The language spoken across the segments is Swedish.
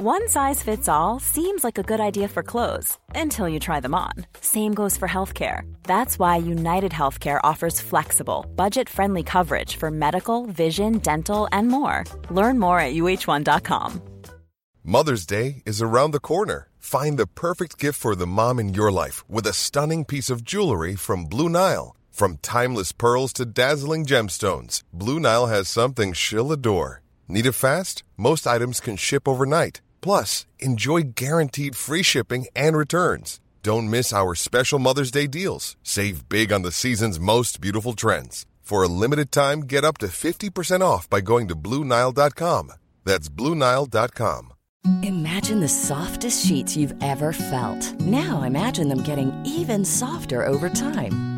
One size fits all seems like a good idea for clothes until you try them on. Same goes for healthcare. That's why United Healthcare offers flexible, budget friendly coverage for medical, vision, dental, and more. Learn more at uh1.com. Mother's Day is around the corner. Find the perfect gift for the mom in your life with a stunning piece of jewelry from Blue Nile. From timeless pearls to dazzling gemstones, Blue Nile has something she'll adore. Need it fast? Most items can ship overnight. Plus, enjoy guaranteed free shipping and returns. Don't miss our special Mother's Day deals. Save big on the season's most beautiful trends. For a limited time, get up to 50% off by going to Blue Nile.com. That's Blue Nile.com. Imagine the softest sheets you've ever felt. Now imagine them getting even softer over time.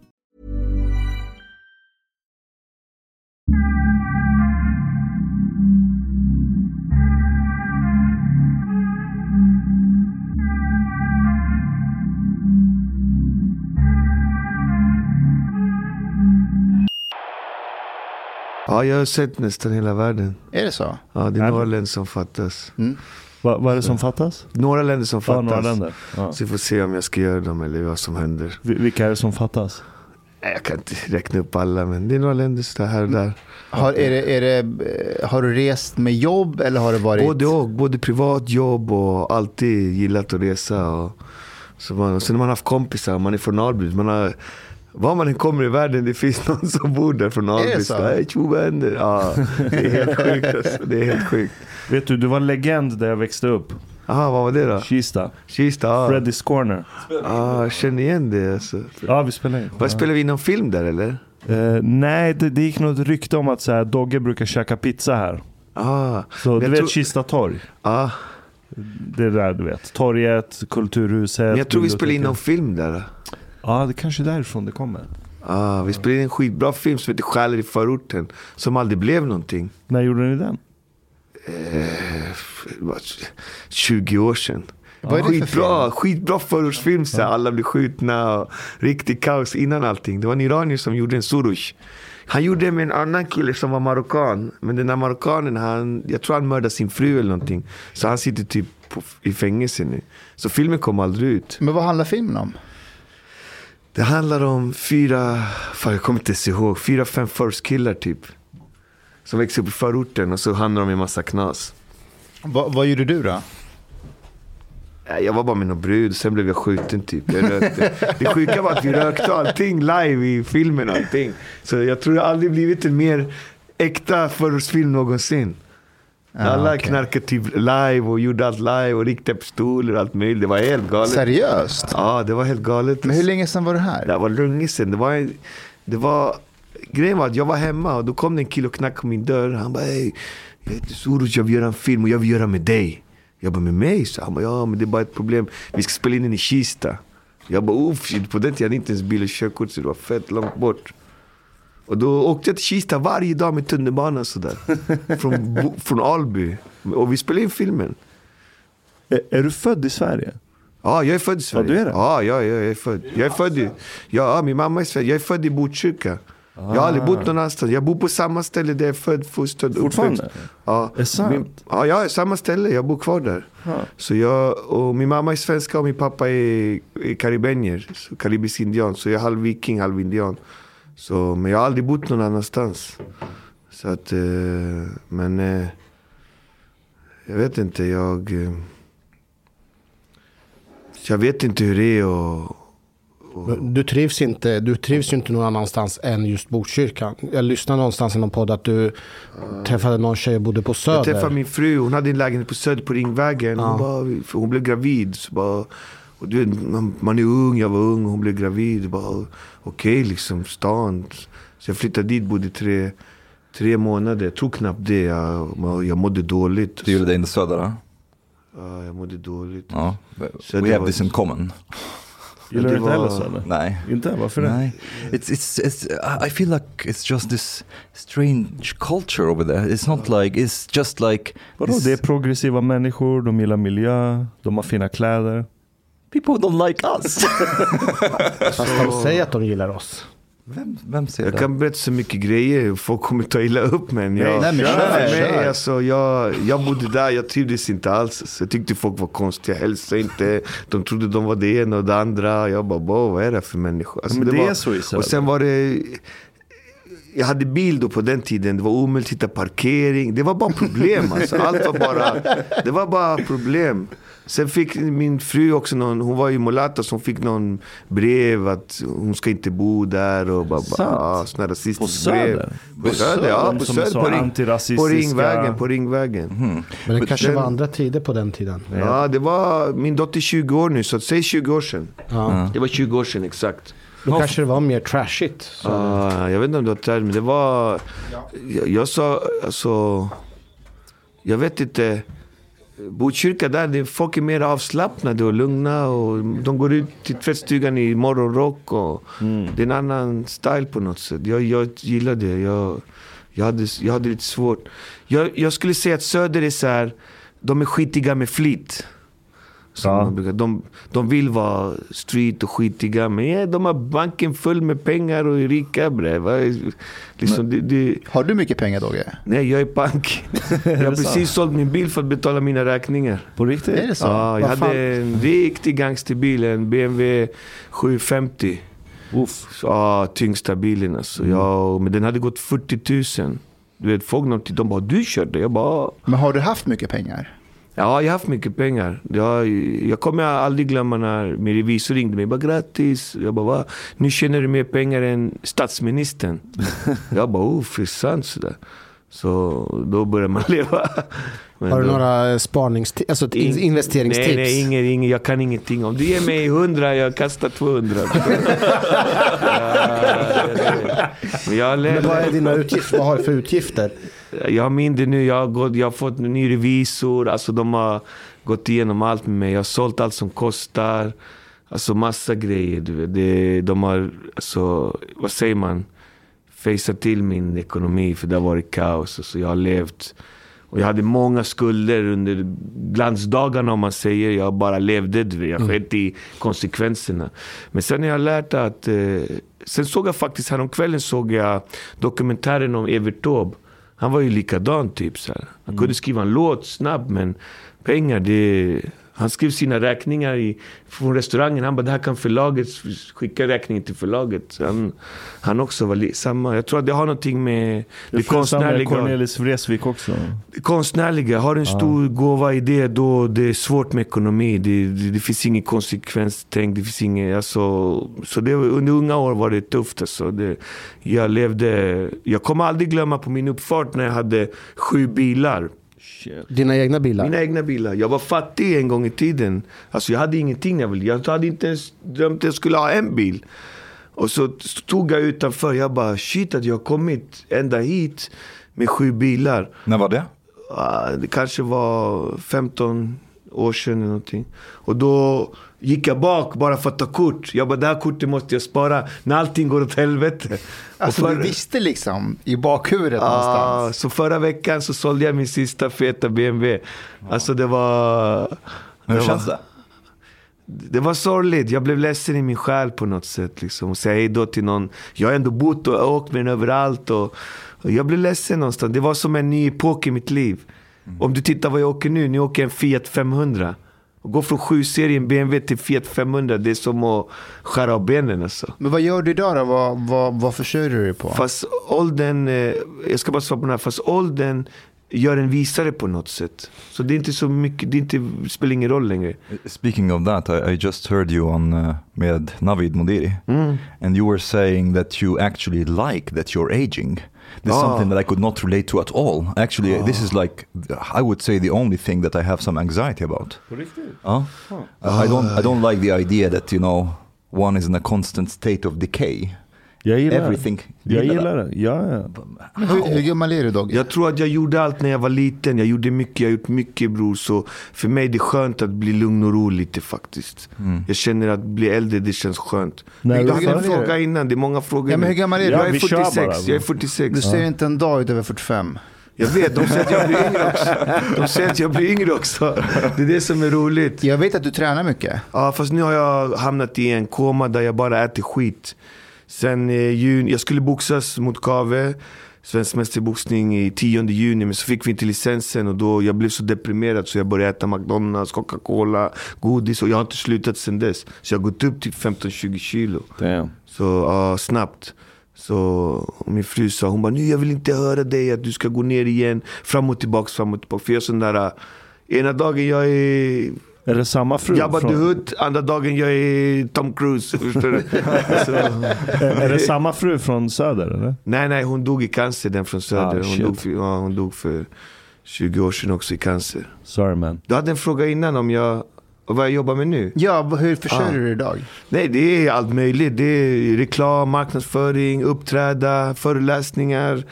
Ja, jag har sett nästan hela världen. Är det så? Ja, det är några länder som fattas. Va, vad är det som fattas? Några länder som Ja, fattas. några länder. Ja. Så vi får se om jag ska göra dem eller vad som händer. Vi- Vilka är det som fattas? Nej, Jag kan inte räkna upp alla, men det är några länder så här och där. Har, är det, är det, eh, har du rest med jobb eller har det varit... Både och. Både privat jobb och alltid gillat att resa. Och, så man, och sen har man haft kompisar, man är från Alby. Man har, var man än kommer i världen, det finns någon som bor där från så? Hej tjo vad händer? Ja, det är helt sjukt alltså. Det är helt sjukt. Vet du, du var en legend där jag växte upp. Jaha, vad var det då? Kista. Kista? Ja, Freddy's Corner. ah, känner igen det alltså. Ja, vi spelar in. Vad spelar vi någon film där eller? Eh, nej, det, det gick något rykte om att så här, Dogge brukar käka pizza här. Ah, Så du vet tror- Kista torg? ah, Det är där du vet. Torget, Kulturhuset. men jag tror vi spelar in någon film där. Ja, det kanske är därifrån det kommer. Ah, vi spelade in en skitbra film som heter Själar i förorten. Som aldrig blev någonting. När gjorde ni den? Var 20 år sedan. Vad är det för skitbra, film? skitbra förortsfilm. Så Alla blir skjutna och riktig kaos innan allting. Det var en iranier som gjorde en Soros. Han gjorde det med en annan kille som var marockan. Men den där marockanen, han, jag tror han mördade sin fru eller någonting. Så han sitter typ på, i fängelse nu. Så filmen kom aldrig ut. Men vad handlar filmen om? Det handlar om fyra, fan jag kommer inte ens ihåg, fyra, fem förortskillar typ. Som växer upp i förorten och så handlar de i en massa knas. Va, vad gjorde du då? Jag var bara med någon brud, sen blev jag skjuten typ. Jag rökte. Det sjuka var att vi rökte allting live i filmen och allting. Så jag tror det aldrig blivit en mer äkta förortsfilm någonsin. Alla okej. knarkade typ live och gjorde allt live och riktade pistoler och allt möjligt. Det var helt galet. Seriöst? Ja, det var helt galet. Men hur länge sedan var det här? Det var länge sedan. Det var, det var, grejen var att jag var hemma och då kom det en kille och knackade på min dörr. Han bara, hej, jag heter Soros, jag vill göra en film och jag vill göra med dig. Jag bara, med mig? Så han bara, ja men det är bara ett problem. Vi ska spela in den i Kista. Jag bara, uff, på den tiden hade jag inte ens bil och körkort så det var fett långt bort. Och då åkte jag till Kista varje dag med tunnelbanan sådär. från, från Alby. Och vi spelade in filmen. Är, är du född i Sverige? Ja, jag är född i Sverige. du är det? Ja, ja, jag är född. Jag är född i... Ja, min mamma är svensk. Jag är född i Botkyrka. Jag har aldrig bott någon annanstans. Jag bor på samma ställe där jag är född, fostrad, Fortfarande? uppväxt. Ja. Är sant? Min, ja, jag är samma ställe. Jag bor kvar där. Så jag, och min mamma är svenska och min pappa är, är karibenier. Karibisk indian. Så jag är halv viking, halv indian. Så, men jag har aldrig bott någon annanstans. Så att, eh, men... Eh, jag vet inte, jag... Eh, jag vet inte hur det är och... Du trivs, inte, du trivs ju inte någon annanstans än just Botkyrka. Jag lyssnade någonstans i någon podd att du träffade någon tjej och bodde på Jag Söder. träffade min fru, hon hade en lägenhet på Söder på Ringvägen. Hon, bara, hon blev gravid. Så bara, och du vet, man, man är ung, jag var ung, hon blev gravid. Okej, liksom stan. Så jag flyttade dit, bodde tre, tre månader. Jag tror knappt det. Jag, jag mådde dåligt. Du gjorde det in i Söder? då? Ja, jag mådde dåligt. Ja, Så we det have var- this in common. Gillar det du inte så eller? Nej. Inte? Varför det? Nej. It's, it's, it's, I- I feel like it's just this strange culture over there. It's not like, it's just like... Vadå? this- Det är progressiva människor, de gillar miljö, de har fina kläder. People don't like us. Fast de säger att de gillar oss. vem, vem säger Jag det? kan berätta så mycket grejer, folk kommer ta illa upp men jag, Nej, men kör, för mig, kör. alltså, jag, jag bodde där, jag trivdes inte alls. Så jag tyckte folk var konstiga, hälsade inte. De trodde de var det ena och det andra. Jag bara, "Wow, vad är det för människor? Alltså, Men det var, är så i. Och sen var det jag hade bil då på den tiden, det var omöjligt att hitta parkering. Det var bara problem alltså. Allt var bara, det var bara problem. Sen fick min fru också någon, hon var ju mulata så hon fick någon brev att hon ska inte bo där och bara, såna På rasistiska brev. Söder? På Söder, ja. På är Söder. På, ring, på. Ringvägen. På Ringvägen. Men det kanske den- var andra tider på den tiden. Ja, det var min dotter 20 år nu, så säg 20 år sedan. Ja. Det var 20 år sedan exakt. Då kanske det var mer trashigt. Så. Ah, jag vet inte om det var term, men det var... Jag, jag sa, alltså... Jag vet inte. Botkyrka där, folk är mer avslappnade och lugna. Och de går ut till tvättstugan i morgonrock. Och Det är en annan style på något sätt. Jag, jag gillar det. Jag, jag, hade, jag hade lite svårt. Jag, jag skulle säga att Söder är så här, de är skitiga med flit. Som Ja. brukar. De, de vill vara street och skitiga, men ja, de har banken full med pengar och är rika bre. Liksom, det, det, Har du mycket pengar Dogge? nej, jag är bank. jag har precis sålt min bil för att betala mina räkningar. På riktigt? Är det så? Ja, jag Vad fan? hade en riktig gangsterbil, en BMW 750. Uff. Så, Ja, tyngsta bilen alltså. Ja, men den hade gått 40 000. Du vet, folk de bara du körde. Jag bara Men har du haft mycket pengar? Ja, jag har haft mycket pengar. Jag, jag kommer aldrig glömma när min revisor ringde mig. Bara grattis. Jag bara, va? Nu tjänar du mer pengar än statsministern. jag bara, oh, för sant sådär. Så då börjar man leva. Men Har du då- några sparningstips, alltså ett in- In- investeringstips? Nej, nej, ingen, ingen, jag kan ingenting om. Du ger mig 100, jag kastar 200. ja, men jag, Men vad är dina utgifter? Vad har du för utgifter? jag har mindre nu, jag har, gått, jag har fått en ny revisor. Alltså de har gått igenom allt med mig. Jag har sålt allt som kostar. Alltså massa grejer. Du vet. Det, de har, alltså, vad säger man? Faceat till min ekonomi för det har varit kaos. Alltså, jag har levt och jag hade många skulder under glansdagarna om man säger. Jag bara levde, du jag sket i konsekvenserna. Men sen har jag lärt att... Eh, sen såg jag faktiskt, häromkvällen såg jag dokumentären om Evert Taube. Han var ju likadan typ. Så här. Han kunde skriva en låt snabbt men pengar det... Han skrev sina räkningar i, från restaurangen. Han bara, det här kan förlaget skicka räkningen till förlaget. Han, han också var samma. Jag tror att det har någonting med det Det konstnärliga. Cornelis Vreeswijk också. Det konstnärliga, har en stor gåva i det då det är svårt med ekonomi. Det, det, det finns ingen konsekvenstänk. Det finns ingen, alltså, så det, under unga år var det tufft. Alltså. Det, jag, levde, jag kommer aldrig glömma på min uppfart när jag hade sju bilar. Dina egna bilar? Mina egna bilar. Jag var fattig en gång i tiden. Alltså jag hade ingenting jag ville. Jag hade inte ens drömt att jag skulle ha en bil. Och så stod jag utanför. Jag bara shit att jag har kommit ända hit med sju bilar. När var det? Ah, Det kanske var 15 år sedan eller någonting. Och då gick jag bak bara för att ta kort. Jag bara, det här kortet måste jag spara när allting går åt helvete. Alltså och du för- visste liksom i bakhuvudet Ah, någonstans. så förra veckan så sålde jag min sista feta BMW. Alltså det var... Hur det känns var, det? Det var sorgligt. Jag blev ledsen i min själ på något sätt. Liksom. Och säga hej då till någon. Jag har ändå bott och åkt med den överallt. Och, och jag blev ledsen någonstans. Det var som en ny epok i mitt liv. Om du tittar vad jag åker nu. Nu åker jag en Fiat 500. Och gå från 7-serien BMW till Fiat 500. Det är som att skära av benen alltså. Men vad gör du idag då? Vad, vad, vad försörjer du dig på? Fast åldern, eh, jag ska bara svara på den här, fast åldern gör en visare på något sätt. Så det är inte så mycket, det, inte, spelar ingen roll längre. Speaking of that, I, I just heard you on uh, med Navid Modiri, and you were saying that you actually like that you're aging. This is Ah. something that I could not relate to at all. Actually, this is like I would say the only thing that I have some anxiety about. På riktigt? Uh, I don't I don't like the idea that you know one is in a constant state of decay, Jag gillar everything. det. Jag gillar det. Ja, ja. Hur, hur gammal är du Dogge? Jag tror att jag gjorde allt när jag var liten. Jag gjorde mycket, jag har gjort mycket bror. Så för mig är det skönt att bli lugn och ro lite faktiskt. Jag känner att bli äldre, det känns skönt. Nej, du hade en är fråga innan, det är många frågor Ja, men hur gammal är du? Jag Ja, är vi kör 46, bara. jag är 46. Du ser inte en dag ut över 45. Jag vet, de säger att jag blir yngre också. De säger att jag blir yngre också. Det är det som är roligt. Jag vet att du tränar mycket. Ja, fast nu har jag hamnat i en koma där jag bara äter skit. Sen eh, juni, jag skulle boxas mot Kave, svensk mästerboxning i 10 juni, men så fick vi inte licensen och då jag blev så deprimerad så jag började äta McDonalds, Coca-Cola, godis och jag har inte slutat sen dess. Så jag har gått upp till 15-20 kilo. Damn. Så ja, snabbt. Så min fru sa, hon bara, nu jag vill inte höra dig att du ska gå ner igen. Fram och tillbaks, fram och tillbaks. För jag är sån där, äh, ena dagen jag är Är det samma fru? Jabba the från- Hutt, andra dagen jag är Tom Cruise. Förstår du? så, Är det samma fru från Söder eller? nej, nej, hon dog i cancer, den från Söder. Ah, hon, dog för, ja, hon dog för 20 år sedan också i cancer. Sorry man. Du hade en fråga innan om jag, vad jag jobbar med nu. Ja, hur försörjer Ah. du dig idag? Nej, det är allt möjligt. Det är reklam, marknadsföring, uppträda, föreläsningar.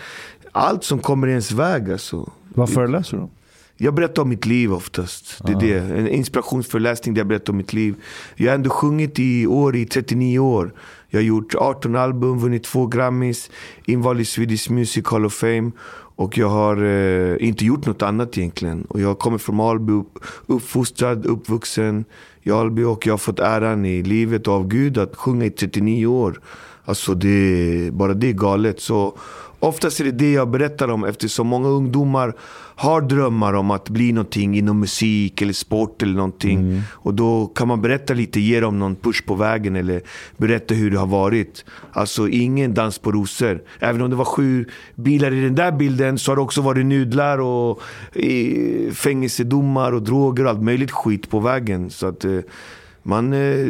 Allt som kommer i ens väg alltså. Vad föreläser du om? Jag berättar om mitt liv oftast. Det är det. En inspirationsföreläsning där jag berättar om mitt liv. Jag har ändå sjungit i år i 39 år. Jag har gjort 18 album, vunnit två Grammys, invald i Swedish Music Hall of Fame. Och jag har eh, inte gjort något annat egentligen. Och jag kommer från Alby, upp- uppfostrad, uppvuxen i Alby. Och jag har fått äran i livet av Gud att sjunga i 39 år. Alltså det, bara det är galet. Så oftast är det det jag berättar om eftersom många ungdomar har drömmar om att bli någonting inom musik eller sport eller någonting. Och då kan man berätta lite, ge dem någon push på vägen eller berätta hur det har varit. Alltså ingen dans på rosor. Även om det var sju bilar i den där bilden så har det också varit nudlar och fängelsedomar och droger och allt möjligt skit på vägen. Så att eh, man, eh,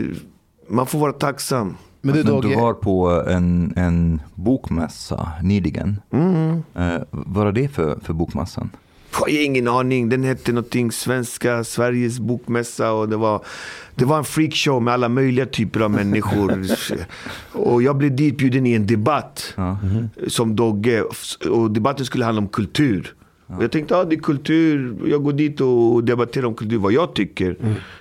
man får vara tacksam. Men du Men Dogge, du var på en, en bokmässa nyligen. Mm. Eh, vad är det för, för bokmässan? Jag har ingen aning. Den hette någonting Svenska Sveriges bokmässa och det var, det var en freakshow med alla möjliga typer av människor. och jag blev ditbjuden i en debatt som Dogge och debatten skulle handla om kultur. Och jag tänkte, ja det är kultur, jag går dit och debatterar om kultur, vad jag tycker.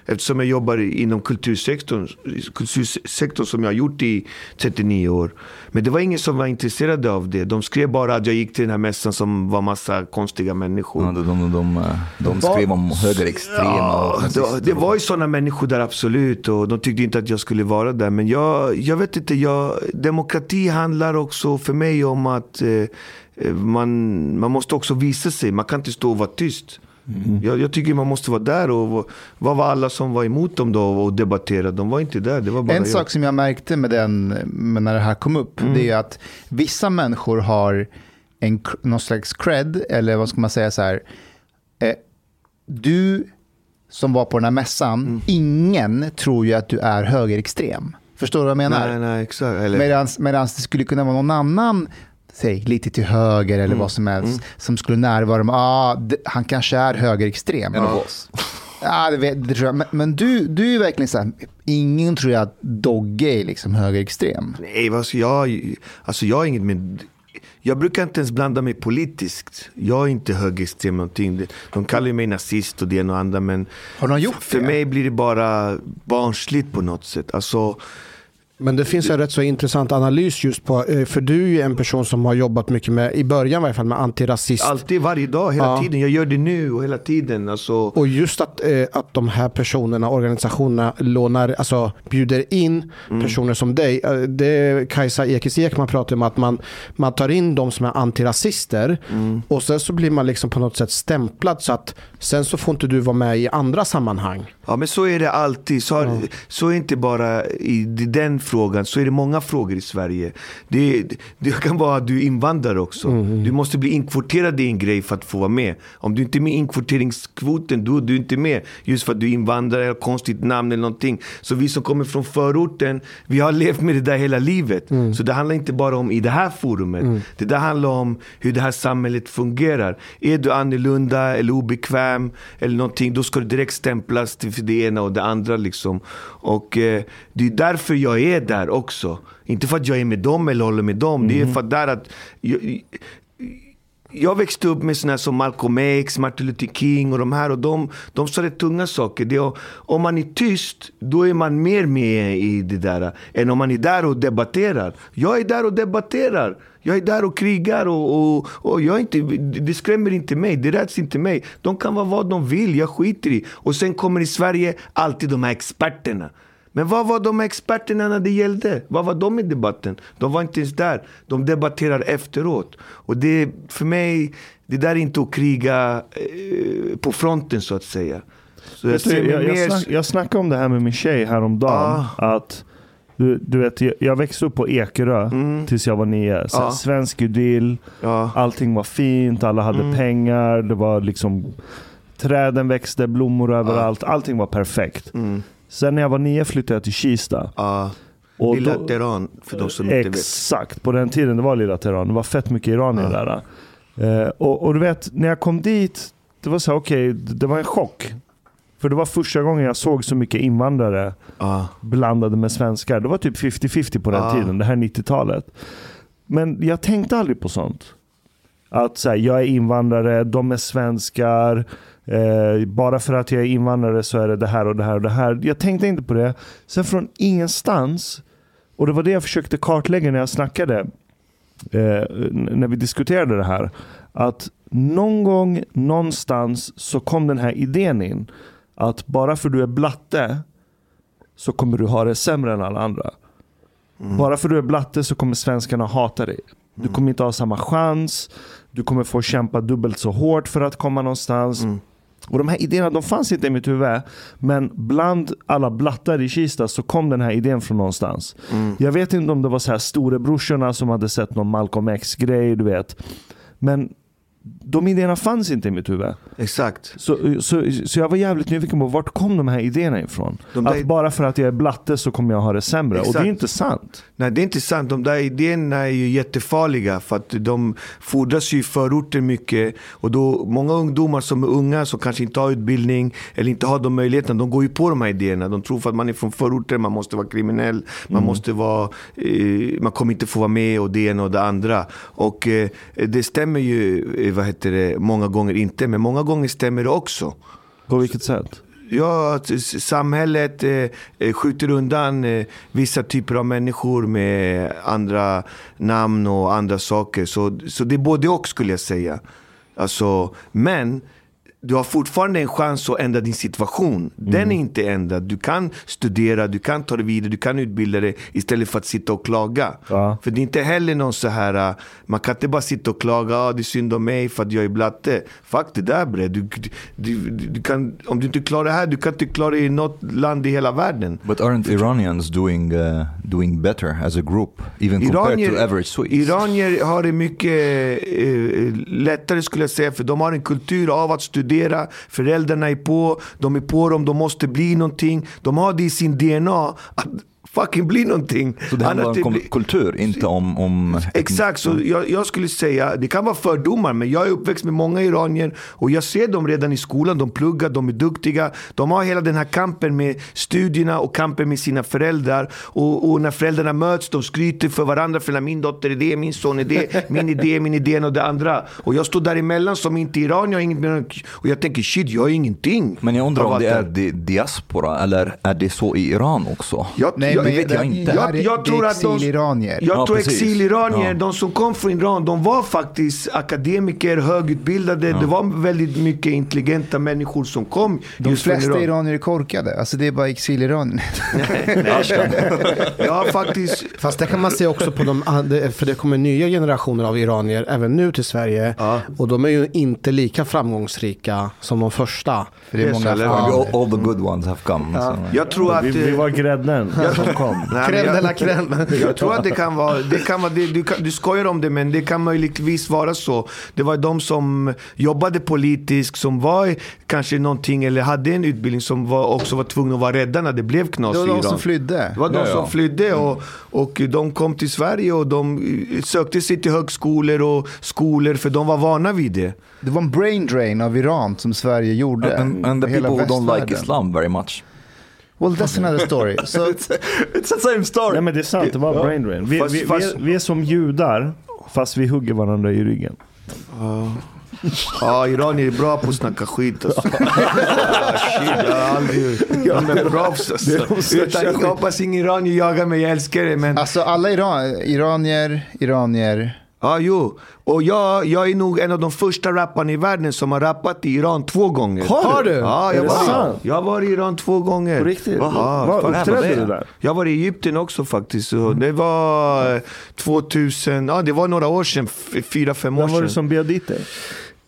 Eftersom jag jobbar inom kultursektorn, kultursektorn som jag har gjort i 39 år. Men det var ingen som var intresserad av det. De skrev bara att jag gick till den här mässan som var massa konstiga människor. Ja, de, de, de, de, skrev om högerextrema Ja, och det, det var ju sådana människor där absolut och de tyckte inte att jag skulle vara där. Men jag, jag vet inte, jag, demokrati handlar också för mig om att eh, man, man måste också visa sig. Man kan inte stå och vara tyst. Jag, jag tycker man måste vara där och vad- var alla som var emot dem då och debatterade? De var inte där, det var bara en jag. sak som jag märkte med den, med när det här kom upp, Mm. det är att vissa människor har en, någon slags cred, eller vad ska man säga så här, eh, du som var på den här mässan, Mm. ingen tror ju att du är högerextrem. Förstår du vad jag menar? Nej, nej, exakt. Eller, Medans, medans det skulle kunna vara någon annan, säg lite till höger eller Mm. vad som helst, som skulle närvara med, ah, han kanske är högerextrem. En av oss. Ja, det, vet, det tror jag. Men, men du, du är verkligen så här, ingen tror jag att Dogge är liksom högerextrem. Nej, ska jag, alltså jag har inget med... Jag brukar inte ens blanda mig politiskt. Jag är inte högerextrem någonting. De kallar mig nazist och det ena och andra men Har de gjort för det? mig blir det bara barnsligt på något sätt. Alltså, Men det finns en rätt så intressant analys just på, eh, för du är ju en person som har jobbat mycket med, i början i varje fall, med antirasist. alltid, varje dag, hela Ja. tiden. Jag gör det nu och hela tiden. Alltså, Och just att, eh, att de här personerna, organisationerna, lånar, alltså bjuder in Mm. personer som dig. Eh, Det Kajsa Ekis Ekman pratar om att man, man tar in de som är antirasister Mm. och sen så blir man liksom på något sätt stämplad så att sen så får inte du vara med i andra sammanhang. Ja men så är det alltid. Så, har, så är inte bara i den frågan, så är det många frågor i Sverige. Det, det kan vara att du är invandrare också. Du måste bli inkvoterad i en grej för att få vara med. Om du inte är med i inkvoteringskvoten, då är du inte med. Just för att du är invandrare, eller konstigt namn eller någonting. Så vi som kommer från förorten, vi har levt med det där hela livet. Så det handlar inte bara om i det här forumet. Det där handlar om hur det här samhället fungerar. Är du annorlunda eller obekväm eller någonting, då ska du direkt stämplas till det ena och det andra. Liksom. Och eh, det är därför jag är är där också. Inte för att jag är med dem eller håller med dem. Det är för att där att jag, jag växte upp med såna som Malcolm X, Martin Luther King och de här. Och de, de sa rätt tunga saker. Det är, om man är tyst, då är man mer med i det där. Än om man är där och debatterar. Jag är där och debatterar. Jag är där och krigar och, och, och jag inte, det skrämmer inte mig. Det räds inte mig. De kan vara vad de vill. Jag skiter i. Och sen kommer i Sverige alltid de här experterna. Men vad var de experterna när det gällde? Vad var de i debatten? De var inte ens där. De debatterar efteråt. Och det, för mig, det där är inte att kriga eh, på fronten så att säga. Så jag du, jag, mer... snack, jag snackade om det här med min tjej häromdagen. Att du, du vet, jag, jag växte upp på Ekerö tills jag var nio. Så Mm. Ja. Svensk idyll. Mm. allting var fint, alla hade pengar, det var liksom träden växte, blommor överallt, allting var perfekt. Mm. Sen när jag var nio flyttade jag till Kista. Ja. Och Lilla då- Teheran, för de som inte vet. Exakt, på den tiden det var lilla Teheran. Det var fett mycket iranier där. Eh, och, och du vet, när jag kom dit, det var så här, okej, det var en chock. För det var första gången jag såg så mycket invandrare Ja. blandade med svenskar. Det var typ 50-50 på den Ja. tiden, det här 90-talet. Men jag tänkte aldrig på sånt. Att så här, jag är invandrare, de är svenskar. Eh, bara för att jag är invandrare så är det det här och det här och det här. Jag tänkte inte på det. Sen från ingenstans, och det var det jag försökte kartlägga när jag snackade, eh, när vi diskuterade det här. Att någon gång, någonstans så kom den här idén in. Att bara för du är blatte så kommer du ha det sämre än alla andra. Bara för du är blatte så kommer svenskarna hata dig. Du kommer inte ha samma chans. Du kommer få kämpa dubbelt så hårt för att komma någonstans. Och de här idéerna de fanns inte i mitt huvud. Men bland alla blattar i Kista så kom den här idén från någonstans. Jag vet inte om det var så här storebrorsorna som hade sett någon Malcolm X-grej, du vet. Men de idéerna fanns inte i mitt huvud. Exakt. Så, så, så jag var jävligt nyfiken på vart kom de här idéerna ifrån? De där- Att bara för att jag är blatte så kommer jag ha det sämre. Och det är Exakt. inte sant. Nej, det är inte sant. De där idéerna är ju jättefarliga för att de fordras ju i förorter mycket. Och då, många ungdomar som är unga, som kanske inte har utbildning eller inte har de möjligheterna, de går ju på de här idéerna. De tror för att man är från förorter, man måste vara kriminell, man måste vara, eh, man kommer inte få vara med och det ena och det andra. Och eh, det stämmer ju, eh, vad heter det, många gånger inte, men många gånger stämmer det också. På vilket sätt? Ja, samhället eh, eh, skjuter undan eh, vissa typer av människor med andra namn och andra saker. Så, så det är både och skulle jag säga. Alltså, men du har fortfarande en chans att ändra din situation. Den är inte ändrad. Du kan studera, du kan ta dig vidare, du kan utbilda dig istället för att sitta och klaga. Ja. För det är inte heller någon så här, äh, man kan inte bara sitta och klaga, ah, det är synd om mig för att jag är blatte. Fuck det där bre. Du, du, du, kan, om du inte klarar det här, du kan inte klara det i något land i hela världen. But aren't Iranians doing uh, doing better as a group, even compared to average Swedes? Iranier har det mycket eh, lättare skulle jag säga, för de har en kultur av att studera. Föräldrarna är på, de är på dem, de måste bli någonting. De har det i sin DNA att fucking bli någonting. så det handlar Annars om kom- blir- kultur, inte om... om Exakt, så jag, jag skulle säga, det kan vara fördomar, men jag är uppväxt med många iranier och jag ser dem redan i skolan, de pluggar, de är duktiga. De har hela den här kampen med studierna och kampen med sina föräldrar. Och, och när föräldrarna möts, de skryter för varandra, för min dotter är det, min son är det, min idé, min idé och det andra. Och jag står däremellan som inte iranier, inget och jag tänker shit, jag är ingenting. Men jag undrar om det är di- diaspora eller är det så i Iran också? Jag, Nej, jag, men vet jag inte. Det Jag- jag det tror att de- exiliranier. Jag Ja, tror exiliranier, Ja. de som kom från Iran, de var faktiskt akademiker, högutbildade. Det var väldigt mycket intelligenta människor som kom De just från flesta Iran. iranier är korkade. Alltså det är bara exiliranier. Jag har faktiskt... Fast det kan man se också på de, för det kommer nya generationer av iranier även nu till Sverige. Ja. Och de är ju inte lika framgångsrika som de första. För det är Yes, många. All, all the good ones have come. så- Jag tror att... Vi, vi eh, var grädden som kom. Crème de jag- la crème. Jag tror att det kan vara, det kan vara det, du, kan, du skojar om det men det kan möjligtvis vara så. Det var de som jobbade politiskt, som var kanske någonting eller hade en utbildning som var, också var tvungna att vara rädda när det blev knas Det var i de Iran. som flydde. Det var de Ja, ja. som flydde och, och de kom till Sverige och de sökte sig till högskolor och skolor för de var vana vid det. Det var en brain drain av Iran som Sverige gjorde. And, and the people who don't like. Islam very much. Well, that's another story. So, It's the same story. Nej men det är sant, det var brain drain. Vi, Fast- vi, vi, fast- är, vi är som judar, fast vi hugger varandra i ryggen. Ja, iranier är bra på att snacka skit alltså. shit, jag har aldrig... De är proffs alltså. Jag hoppas ingen iranier jagar mig, jag älskar det. Men alltså alla Iran, iranier, iranier. Ja, jo. Och jag, jag är nog en av de första rapparna i världen som har rappat i Iran två gånger. Har du? Ja, jag, var, sant? jag varit i Iran två gånger. På riktigt? Vad faktiskt. uppträdde du där? Jag var i Egypten också faktiskt. Så det var eh, 2000, ja det var några år sedan, fyra, fem år Vem var det sedan. som bjöd dit dig?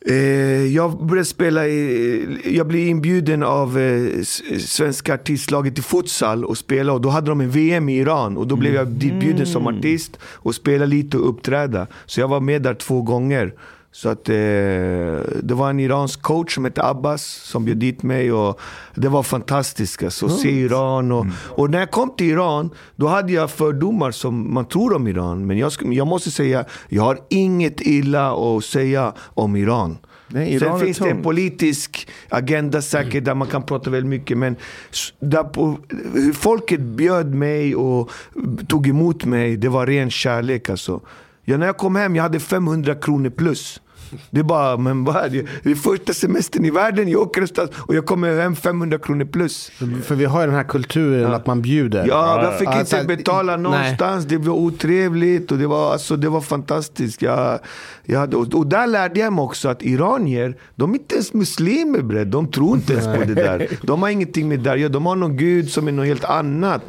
Eh, jag började spela i, jag blev inbjuden av eh, svenska artistlaget i futsal och spela och då hade de en VM i Iran och då blev jag ditbjuden som artist och spela lite och uppträda. Så jag var med där två gånger. Så att eh, det var en iransk coach som hette Abbas som bjöd dit mig och det var fantastiskt alltså, att se Iran. Och, och när jag kom till Iran, då hade jag fördomar som man tror om Iran. Men jag, jag måste säga, jag har inget illa att säga om Iran. Nej, Iran Sen finns det en politisk agenda säkert där man kan prata väldigt mycket. Men där på, folket bjöd mig och tog emot mig, det var ren kärlek alltså. Ja, när jag kom hem, jag hade 500 kronor plus. Det är bara, men vad är det? Det är första semestern i världen, jag åker någonstans och jag kommer hem 500 kronor plus. För vi har ju den här kulturen att man bjuder. Ja, jag fick Alltså, inte betala nej. någonstans. Det var otrevligt och det var, alltså, det var fantastiskt. Jag, jag, och, och där lärde jag mig också att iranier, de är inte ens muslimer bre. De tror inte ens på det där. De har ingenting med det där göra. De har någon gud som är något helt annat.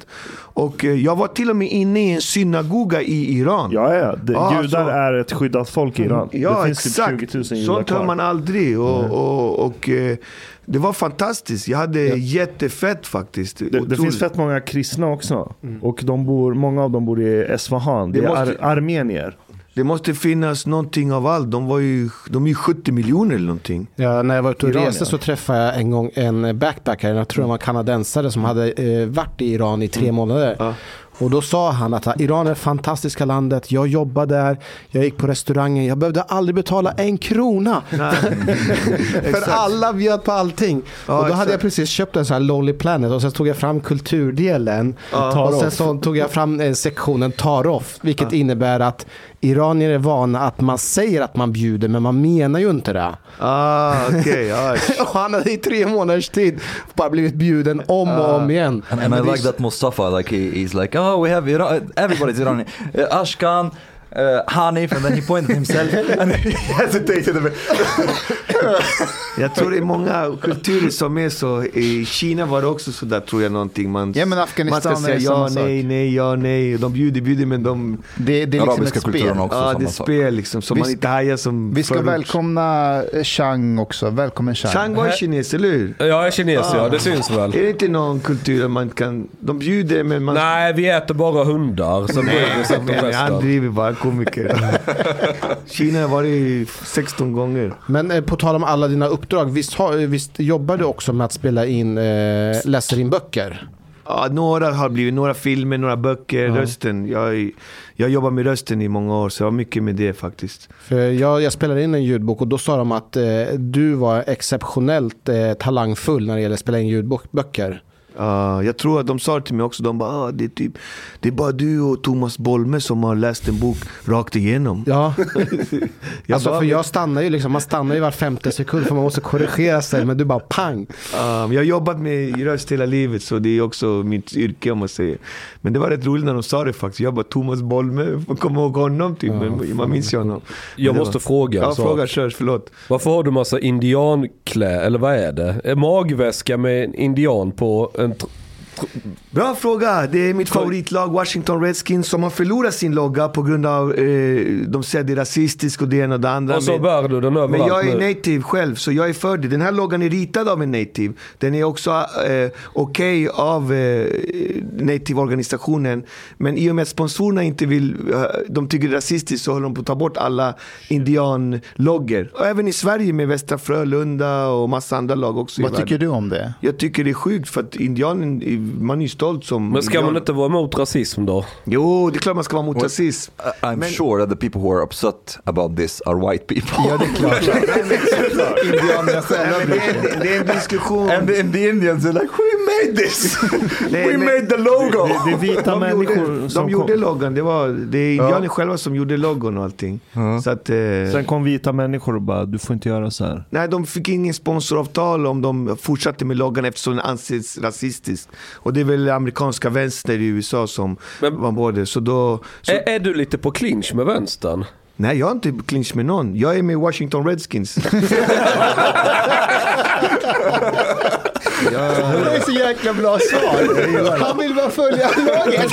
Och eh, jag var till och med inne i en synagoga i Iran. Ja, ja. Det, Ja, judar alltså- är ett skyddat folk i Iran. Ja, det finns exakt. typ 20 000 judar Sånt hör man aldrig. Och, och, och, eh, det var fantastiskt. Jag hade jättefett faktiskt. Det, det finns fett många kristna också. Och de bor, många av dem bor i Esfahan. Det, Det är måste- ar armenier. Det måste finnas någonting av allt. De var ju, de är ju 70 miljoner eller någonting. Ja, när jag var ute och reste ja. så träffade jag en gång en backpacker, jag tror han var kanadensare som hade eh, varit i Iran i tre månader. Ja. Och då sa han att Iran är det fantastiska landet, jag jobbade där, jag gick på restaurangen, jag behövde aldrig betala en krona. För alla bjöd på allting. Ja, och då hade exakt. jag precis köpt en sån här Lonely Planet och sen tog jag fram kulturdelen. Ja. och sen så tog jag fram eh, sektionen Tar off, vilket innebär att iranier är vana att man säger att man bjuder men man menar ju inte det. Ah, okej. ja. Och han hade i tre månaders tid bara blivit bjuden om och om igen. And, and I like that Mustafa, like he, he's like, oh, we have Iran, everybody's Iranian. Ashkan, uh, Hanif, and then he pointed himself and he hesitated a bit. Jag tror det är många kulturer som är så. I Kina var det också så där tror jag någonting. Man, Ja, men Afghanistan man ska säga är ja, samma sak. nej, nej, ja, nej. De bjuder, bjuder men de... Det, det är liksom ett spel. kulturen också, Ja, det är spel liksom. Så Vi man ska- inte hajar som Vi ska förut. välkomna eh, Chang också. Välkommen Chang. Chang var kines, eller hur? Jag är kines ja, det syns väl. Är det inte någon kultur där man kan... De bjuder men man... Nej, vi äter bara hundar. Sen bryr vi oss inte om Nej, han driver bara komiker. Kina har varit 16 gånger. Men eh, på tal om alla dina uppdrag, visst, har, visst jobbar du också med att spela in, eh, läser in böcker? Ja, några har blivit, några filmer, några böcker, rösten. Jag, jag jobbar med rösten i många år, så jag har mycket med det faktiskt. För jag, jag spelade in en ljudbok och då sa de att eh, du var exceptionellt eh, talangfull när det gäller att spela in ljudböcker. Ja, jag tror att de sa det till mig också, de bara ah, det, är typ, det är bara du och Thomas Bolme som har läst en bok rakt igenom. Ja, Jag alltså bara, för jag stannar ju liksom, man stannar ju var femte sekund för man måste korrigera sig men du bara pang. Ja, men jag har jobbat med röst hela livet så det är också mitt yrke om man säger. Men det var rätt roligt när de sa det faktiskt. Jag bara Thomas Bolme, kommer ihåg honom typ. men man minns ju honom. Jag måste var... fråga. Ja, så. fråga kör, förlåt. Varför har du massa indianklä, eller vad är det? En magväska med en indian på en... Bra fråga. Det är mitt favoritlag Washington Redskins som har förlorat sin logga på grund av eh, de säger det är rasistiskt och det ena och det andra. Och så Men- bär du den överallt Men jag är nu. native själv, så jag är för det. Den här loggan är ritad av en native. Den är också eh, okej av eh, native-organisationen. Men i och med att sponsorerna inte vill, eh, de tycker det är rasistiskt så håller de på att ta bort alla indianloggor. Och även i Sverige med Västra Frölunda och massa andra lag också Vad tycker du om det? Jag tycker det är sjukt för att indianen, man är ju stolt som Men ska man inte vara emot rasism då? Jo, det är klart man ska vara mot rasism. I- I'm Men- sure that the people who are upset about this are white people. Ja, det är klart. Indianerna själva det, är, det är en diskussion. and, the, and the Indians are like, we made this! Nej, We men- made the logo! Det, det är vita De människor gjorde, som de gjorde kom, loggan, det, var, det är indianer själva som gjorde loggon och allting. Så att, eh, Sen kom vita människor och bara, du får inte göra så här. nej, de fick ingen sponsoravtal om de fortsatte med loggan eftersom den anses rasistisk. Och det är väl amerikanska vänster i USA som Men- var både. Så då, så, Är, är du lite på clinch med vänstern? nej, jag har inte clinch med någon. Jag är med Washington Redskins. Det är så jäkla bra svar. Han vill bara följa laget.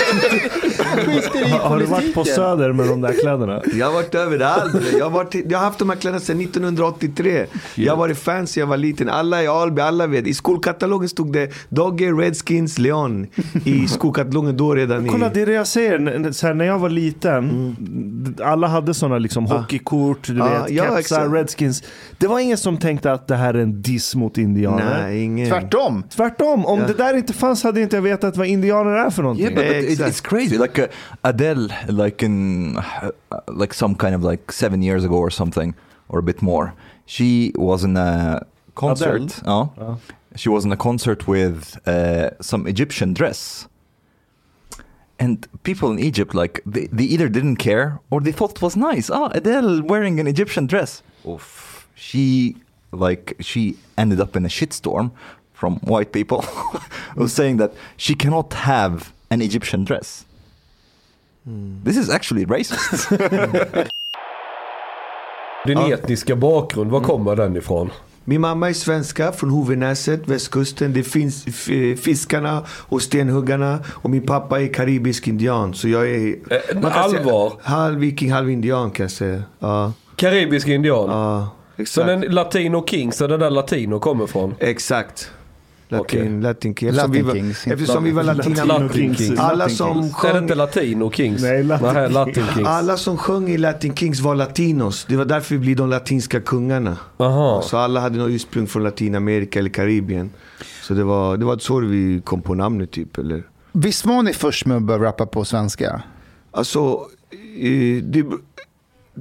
Skiter i Har, du varit på. Söder med de där kläderna? Jag har varit överallt. Jag har, varit, jag har haft de här kläderna sedan 1983. Jag har varit fan sedan jag var liten. Alla i Alby, alla vet. I skolkatalogen stod det Dogge, Redskins, Leon. I skolkatalogen då redan. I, Kolla, det är det jag säger. Så här, när jag var liten, alla hade sådana liksom hockeykort, du Ah, vet, ja, kepsar. Redskins. Det var ingen som tänkte att det här är en diss mot indianer. Nej, ingen. Tvärtom. Tvärtom, om Ja. det där inte fanns hade inte jag vetat vad indianer är för någonting. Yeah, but, but it, it's crazy. Like uh, Adele, like in uh, like some kind of like seven years ago or something, or a bit more. She was in a concert. Adele? Oh, Ja. she was in a concert with uh, some Egyptian dress. And people in Egypt, like they, they either didn't care or they thought it was nice. Ah, Adele wearing an Egyptian dress. Oof. She like she ended up in a shitstorm from white people who saying that she cannot have an Egyptian dress. This is actually racist. Din etniska bakgrund, var kommer den ifrån? Min mamma är svenska från Hovenäset, västkusten. Det finns f- fiskarna och stenhuggarna. Och min pappa är karibisk indian. Så jag är... Eh, kan säga allvar? halv viking, halv indian kan jag säga. Ja, Karibisk indian? ja Så exakt. den Latino Kings, är det där Latino kommer från? Exakt. Latin. Latin King. Eftersom, vi Latin var, Kings. eftersom vi var Latino latina... Kings. Alla Latin som Kings. Är det sjöng... inte Latino Kings? Nej, Latin Nej, Kings. Latin Kings. Alla som sjöng i Latin Kings var latinos. Det var därför vi blev de latinska kungarna. Aha. Så alla hade något ursprung från Latinamerika eller Karibien. Så det var, det var så vi kom på namnet typ. Eller? Visst var ni först med att börja rappa på svenska? Alltså, eh, det,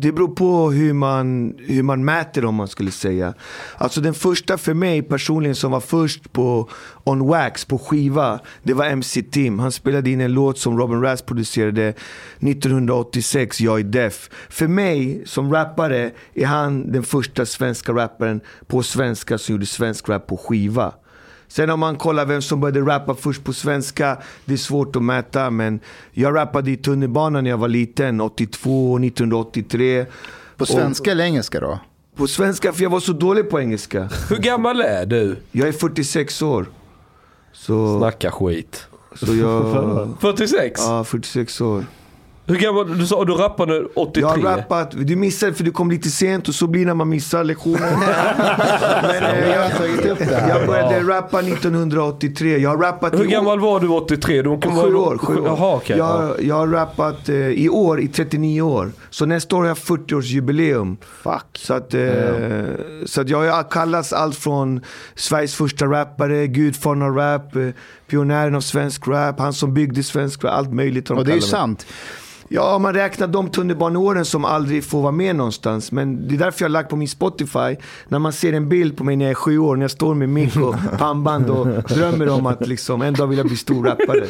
det beror på hur man, hur man mäter om man skulle säga. Alltså den första för mig personligen som var först på On Wax på skiva, det var MC Tim. Han spelade in en låt som Robin Rass producerade 1986, Jag är deaf. För mig som rappare är han den första svenska rapparen på svenska som gjorde svensk rap på skiva. Sen om man kollar vem som började rappa först på svenska, det är svårt att mäta. Men jag rappade i tunnelbanan när jag var liten, 82, 1983. På svenska eller engelska då? På svenska, för jag var så dålig på engelska. Hur gammal är du? Jag är 46 år. Så, Snacka skit. så jag... 46? Ja, 46 år. Hur gammal? Du sa du rappade 83? Jag har rappat, du missade för du kom lite sent och så blir det när man missar lektionen. Men, eh, Jag jag började rappa 1983. Jag har rappat Hur gammal var du 83? Du kan Sju vara- år. Sju år. Jaha, okej. ja. jag, jag har rappat eh, i år i 39 år. Så nästa år har jag 40-årsjubileum. Fuck. Så att, eh, så att jag har kallats allt från Sveriges första rappare, gudfadern av rap, eh, pionjären av svensk rap, han som byggde svensk rap, allt möjligt. de Och det är ju sant. Ja, man räknar de tunnelbaneåren som aldrig får vara med någonstans. Men det är därför jag har lagt på min Spotify. När man ser en bild på mig när jag är sju år, när jag står med mick och pannband och drömmer om att liksom, en dag vill jag bli stor rappare.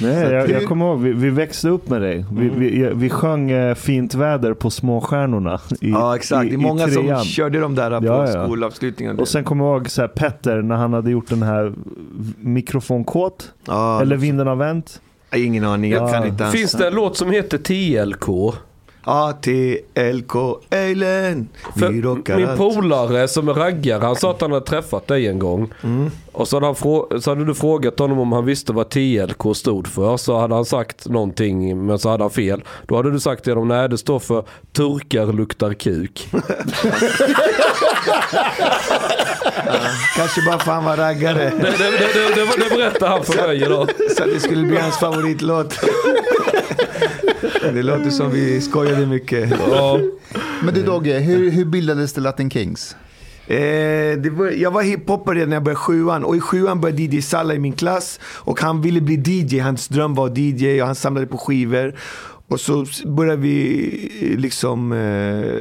Nej, jag, jag kommer ihåg, vi, vi växte upp med dig. Vi, vi, vi sjöng eh, Fint väder på Småstjärnorna i, Ja, exakt. Det är många som körde de där på Ja, ja. skolavslutningen. Och sen kommer jag ihåg så här, Petter när han hade gjort den här mikrofonkåt. ja, Eller Vinden har vänt. Ingen aning, jag Ja. kan inte ens. Finns det en låt som heter TLK? A-T-L-K, Eilen. Min polare som är raggare, han sa att han hade träffat dig en gång. Mm. Och så hade, han så hade du frågat honom om han visste vad TLK stod för. Så hade han sagt någonting, men så hade han fel. Då hade du sagt till honom, nej det står för turkar luktar kuk. Kanske bara för han var raggare. det, det, det, det, det, det berättade han för mig idag. Så att det skulle bli hans favoritlåt. Det låter som vi skojade mycket. Ja. Men du Dogge, hur, hur bildades The Latin Kings? Eh, det var, jag var hiphoppare redan när jag började sjuan och i sjuan började DJ Salla i min klass och han ville bli DJ, hans dröm var DJ och han samlade på skivor. Och så började vi eh, liksom, eh,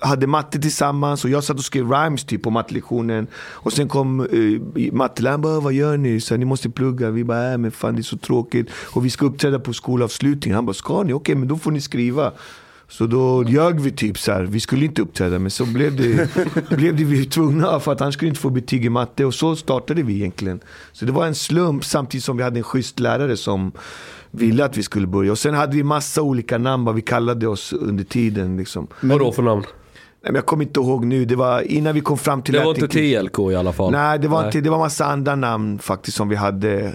hade matte tillsammans och jag satt och skrev rhymes typ på mattelektionen. Och sen kom eh, matteläraren bara, vad gör ni? Så ni måste plugga. Vi bara, äh, men fan det är så tråkigt. Och vi ska uppträda på skolavslutningen. Han bara, ska ni? Okej, men då får ni skriva. Så då ljög vi typ så här. vi skulle inte uppträda men så blev det, blev det vi tvungna för att han skulle inte få betyg i matte och så startade vi egentligen. Så det var en slump samtidigt som vi hade en schysst lärare som ville att vi skulle börja. Och sen hade vi massa olika namn vad vi kallade oss under tiden. Liksom. Vadå för namn? Nej, men jag kommer inte ihåg nu, det var innan vi kom fram till Det var inte. TLK i alla fall. Nej, det var, Nej. Inte, det var massa andra namn faktiskt som vi hade.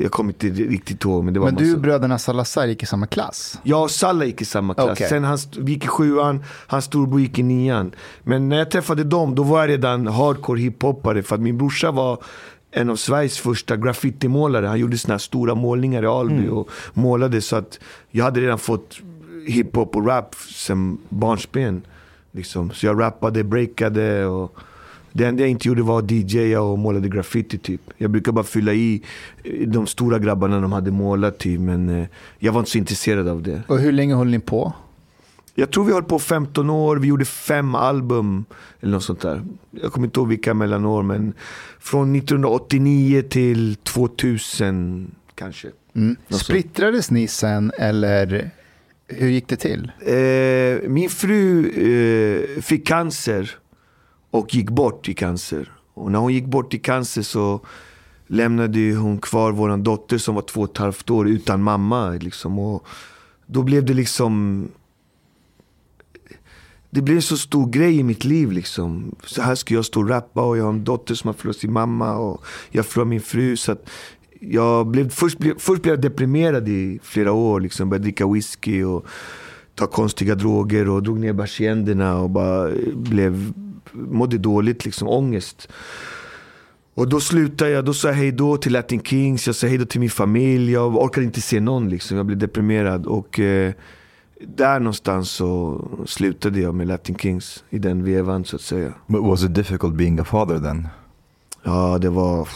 Jag kommer inte riktigt ihåg. Men, det var Men massa. du och bröderna Salazar gick i samma klass? Jag och Salla gick i samma klass. Okej. Sen han, vi gick i sjuan, hans storbror gick i nian. Men när jag träffade dem, då var jag redan hardcore hiphoppare. För att min brorsa var en av Sveriges första graffitimålare. Han gjorde såna här stora målningar i Alby och målade. Så att jag hade redan fått hiphop och rap sen barnsben. Liksom. Så jag rappade, breakade och det enda jag inte gjorde var att DJa och målade graffiti typ. Jag brukar bara fylla i eh, de stora grabbarna de hade målat typ. Men eh, jag var inte så intresserad av det. Och hur länge höll ni på? Jag tror vi höll på 15 år, vi gjorde fem album eller något sånt där. Jag kommer inte ihåg vilka mellanår men från 1989 till 2000 kanske. Mm. Splittrades ni sen eller hur gick det till? Eh, min fru eh, fick cancer och gick bort i cancer. Och när hon gick bort i cancer så lämnade hon kvar vår dotter som var två och ett halvt år utan mamma. Liksom. Och då blev det liksom det blev en så stor grej i mitt liv. Liksom. Så här ska jag stå och rappa och jag har en dotter som har förlorat sin mamma och jag förlorar min fru. Så att jag blev, först, blev, först blev jag deprimerad i flera år. Liksom. Började dricka whisky och ta konstiga droger och drog ner persiennerna och bara blev, mådde dåligt, liksom, ångest. Och då slutade jag, då sa jag hej då till Latin Kings, jag sa hej då till min familj. Jag orkade inte se någon liksom, jag blev deprimerad. Och eh, där någonstans så slutade jag med Latin Kings i den vevan så att säga. But was it difficult being a father then? Ja, det var...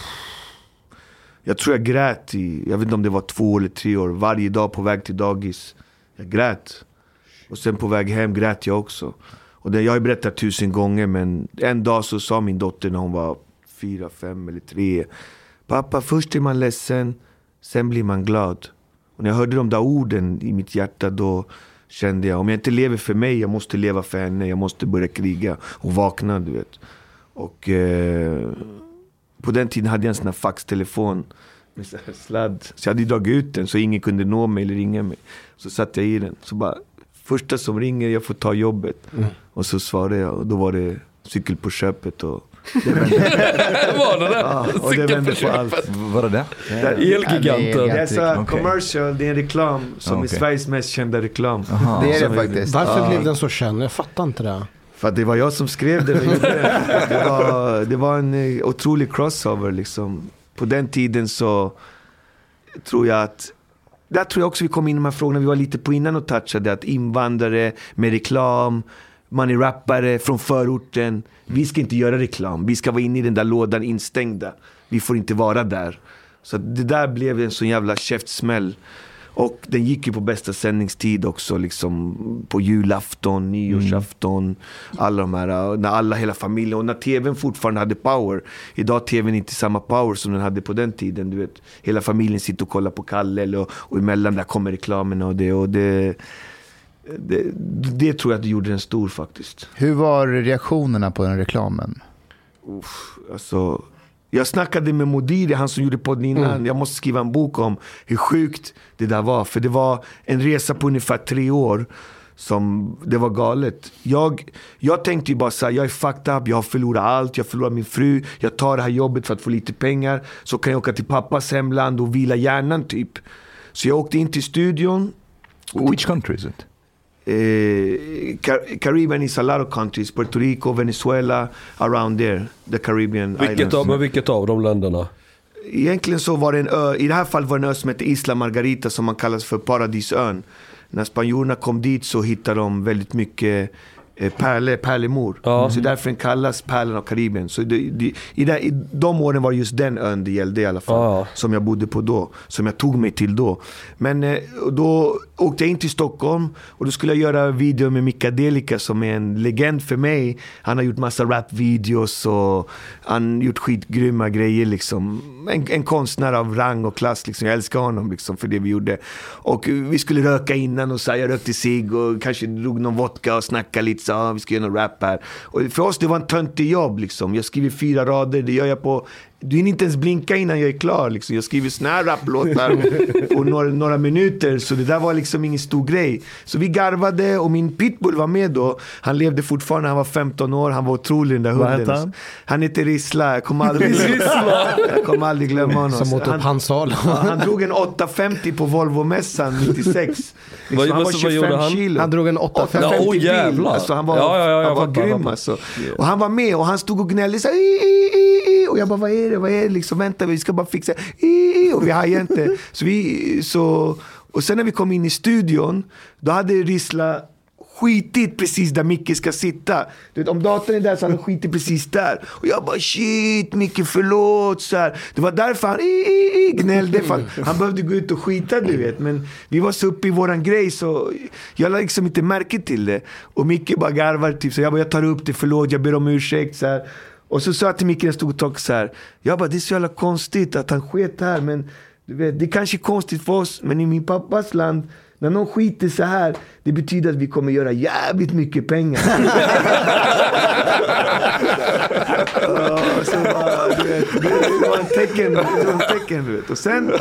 Jag tror jag grät i, jag vet inte om det var två eller tre år, varje dag på väg till dagis. Jag grät. Och sen på väg hem grät jag också. Och det, jag har berättat tusen gånger men en dag så sa min dotter när hon var fyra, fem eller tre. Pappa, först är man ledsen, sen blir man glad. Och när jag hörde de där orden i mitt hjärta då kände jag, om jag inte lever för mig, jag måste leva för henne. Jag måste börja kriga och vakna, du vet. Och eh, på den tiden hade jag en sån här faxtelefon med så här sladd. Så jag hade dragit ut den så ingen kunde nå mig eller ringa mig. Så satte jag i den. Så bara, första som ringer, jag får ta jobbet. Och så svarade jag och då var det cykel på köpet. Och, var det där? ja, och det vände på allt. Vad är det? Elgiganten. Det är så commercial, det är en reklam som Okej. är Sveriges mest kända reklam. Aha. Det är det faktiskt. Varför blev den så känd? Jag fattar inte det. För att det var jag som skrev det. och gjorde det. Det var, det var en eh, otrolig crossover liksom. På den tiden så tror jag att där tror jag också vi kom in i de här frågorna vi var lite på innan och touchade. Att invandrare med reklam, man är rappare från förorten. Vi ska inte göra reklam. Vi ska vara inne i den där lådan instängda. Vi får inte vara där. Så det där blev en sån jävla käftsmäll. Och den gick ju på bästa sändningstid också, liksom på julafton, nyårsafton, alla de här, när alla, hela familjen, och när tvn fortfarande hade power. Idag har tvn inte samma power som den hade på den tiden, du vet. Hela familjen sitter och kollar på Kalle, och, och emellan där kommer reklamerna och det. Och det, det, det tror jag att det gjorde den stor faktiskt. Hur var reaktionerna på den reklamen? Uff, alltså, jag snackade med Modiri, han som gjorde podden innan. Jag måste skriva en bok om hur sjukt det där var. För det var en resa på ungefär tre år. Som, det var galet. Jag, jag tänkte ju bara såhär, jag är fucked up, jag har förlorat allt, jag förlorar min fru, jag tar det här jobbet för att få lite pengar. Så kan jag åka till pappas hemland och vila hjärnan typ. Så jag åkte in till studion. Which country is it? Eh, Car- Caribbean is a lot of countries. Puerto Rico, Venezuela, around there. The Caribbean Vilket islands. av, men vilket av de länderna? Egentligen så var det en ö, i det här fallet var det en ö som hette Isla Margarita som man kallas för Paradisön. När spanjorerna kom dit så hittade de väldigt mycket eh, pärle, pärlemor. Ja. Så därför den kallas pärlan av Karibien. Så det, det, i, det, I de åren var det just den ön det gällde i alla fall. Ja. Som jag bodde på då. Som jag tog mig till då. Men eh, då åkte jag in till Stockholm och då skulle jag göra video med Mika Delika som är en legend för mig. Han har gjort massa rapvideos och han har gjort skitgrymma grejer liksom. En, en konstnär av rang och klass liksom. Jag älskar honom liksom för det vi gjorde. Och vi skulle röka innan och så här, jag rökte cigg och kanske drog någon vodka och snackade lite så ah, vi ska göra någon rap här. Och för oss det var en töntig jobb liksom. Jag skriver fyra rader, det gör jag på du hinner inte ens blinka innan jag är klar. Liksom. Jag skriver såna här raplåtar på några, några minuter. Så det där var liksom ingen stor grej. Så vi garvade och min pitbull var med då. Han levde fortfarande, han var 15 år. Han var otrolig den där Vad hunden. hette han? Han heter Rissla. Jag kommer aldrig, jag kommer aldrig glömma honom. Som åt upp han, han drog en 850 på Volvo-mässan 96. Vad- Liksom, han vad- var vad gjorde 25 han? kilo. Han drog en 850. Ja, 850 åh, bil. Alltså, han var, Ja, ja, ja, han var fattar, grym alltså. Och han var med och han stod och gnällde så här, "I, i, i, i." Och jag bara, vad är är det? Vad är det? Liksom, vänta, vi ska bara fixa. Och vi hajar inte. Så vi, så, och sen när vi kom in i studion, då hade Rissla skitit precis där Micke ska sitta. Du vet, om datorn är där så hade han skitit precis där. Och jag bara shit Micke förlåt. Så här. Det var därför han i, i, i, gnällde. För han behövde gå ut och skita du vet. Men vi var så uppe i våran grej så jag lade liksom inte märke till det. Och Micke bara garvar typ så jag bara jag tar upp det, förlåt, jag ber om ursäkt. Så här. Och så sa jag till Micke och talkade så här. Jag bara det är så jävla konstigt att han sket här. Men du vet, det är kanske är konstigt för oss. Men i min pappas land när någon skiter så här, det betyder att vi kommer göra jävligt mycket pengar. Ja, så bara, du vet, det, var en tecken. Det var en tecken du vet. Och sen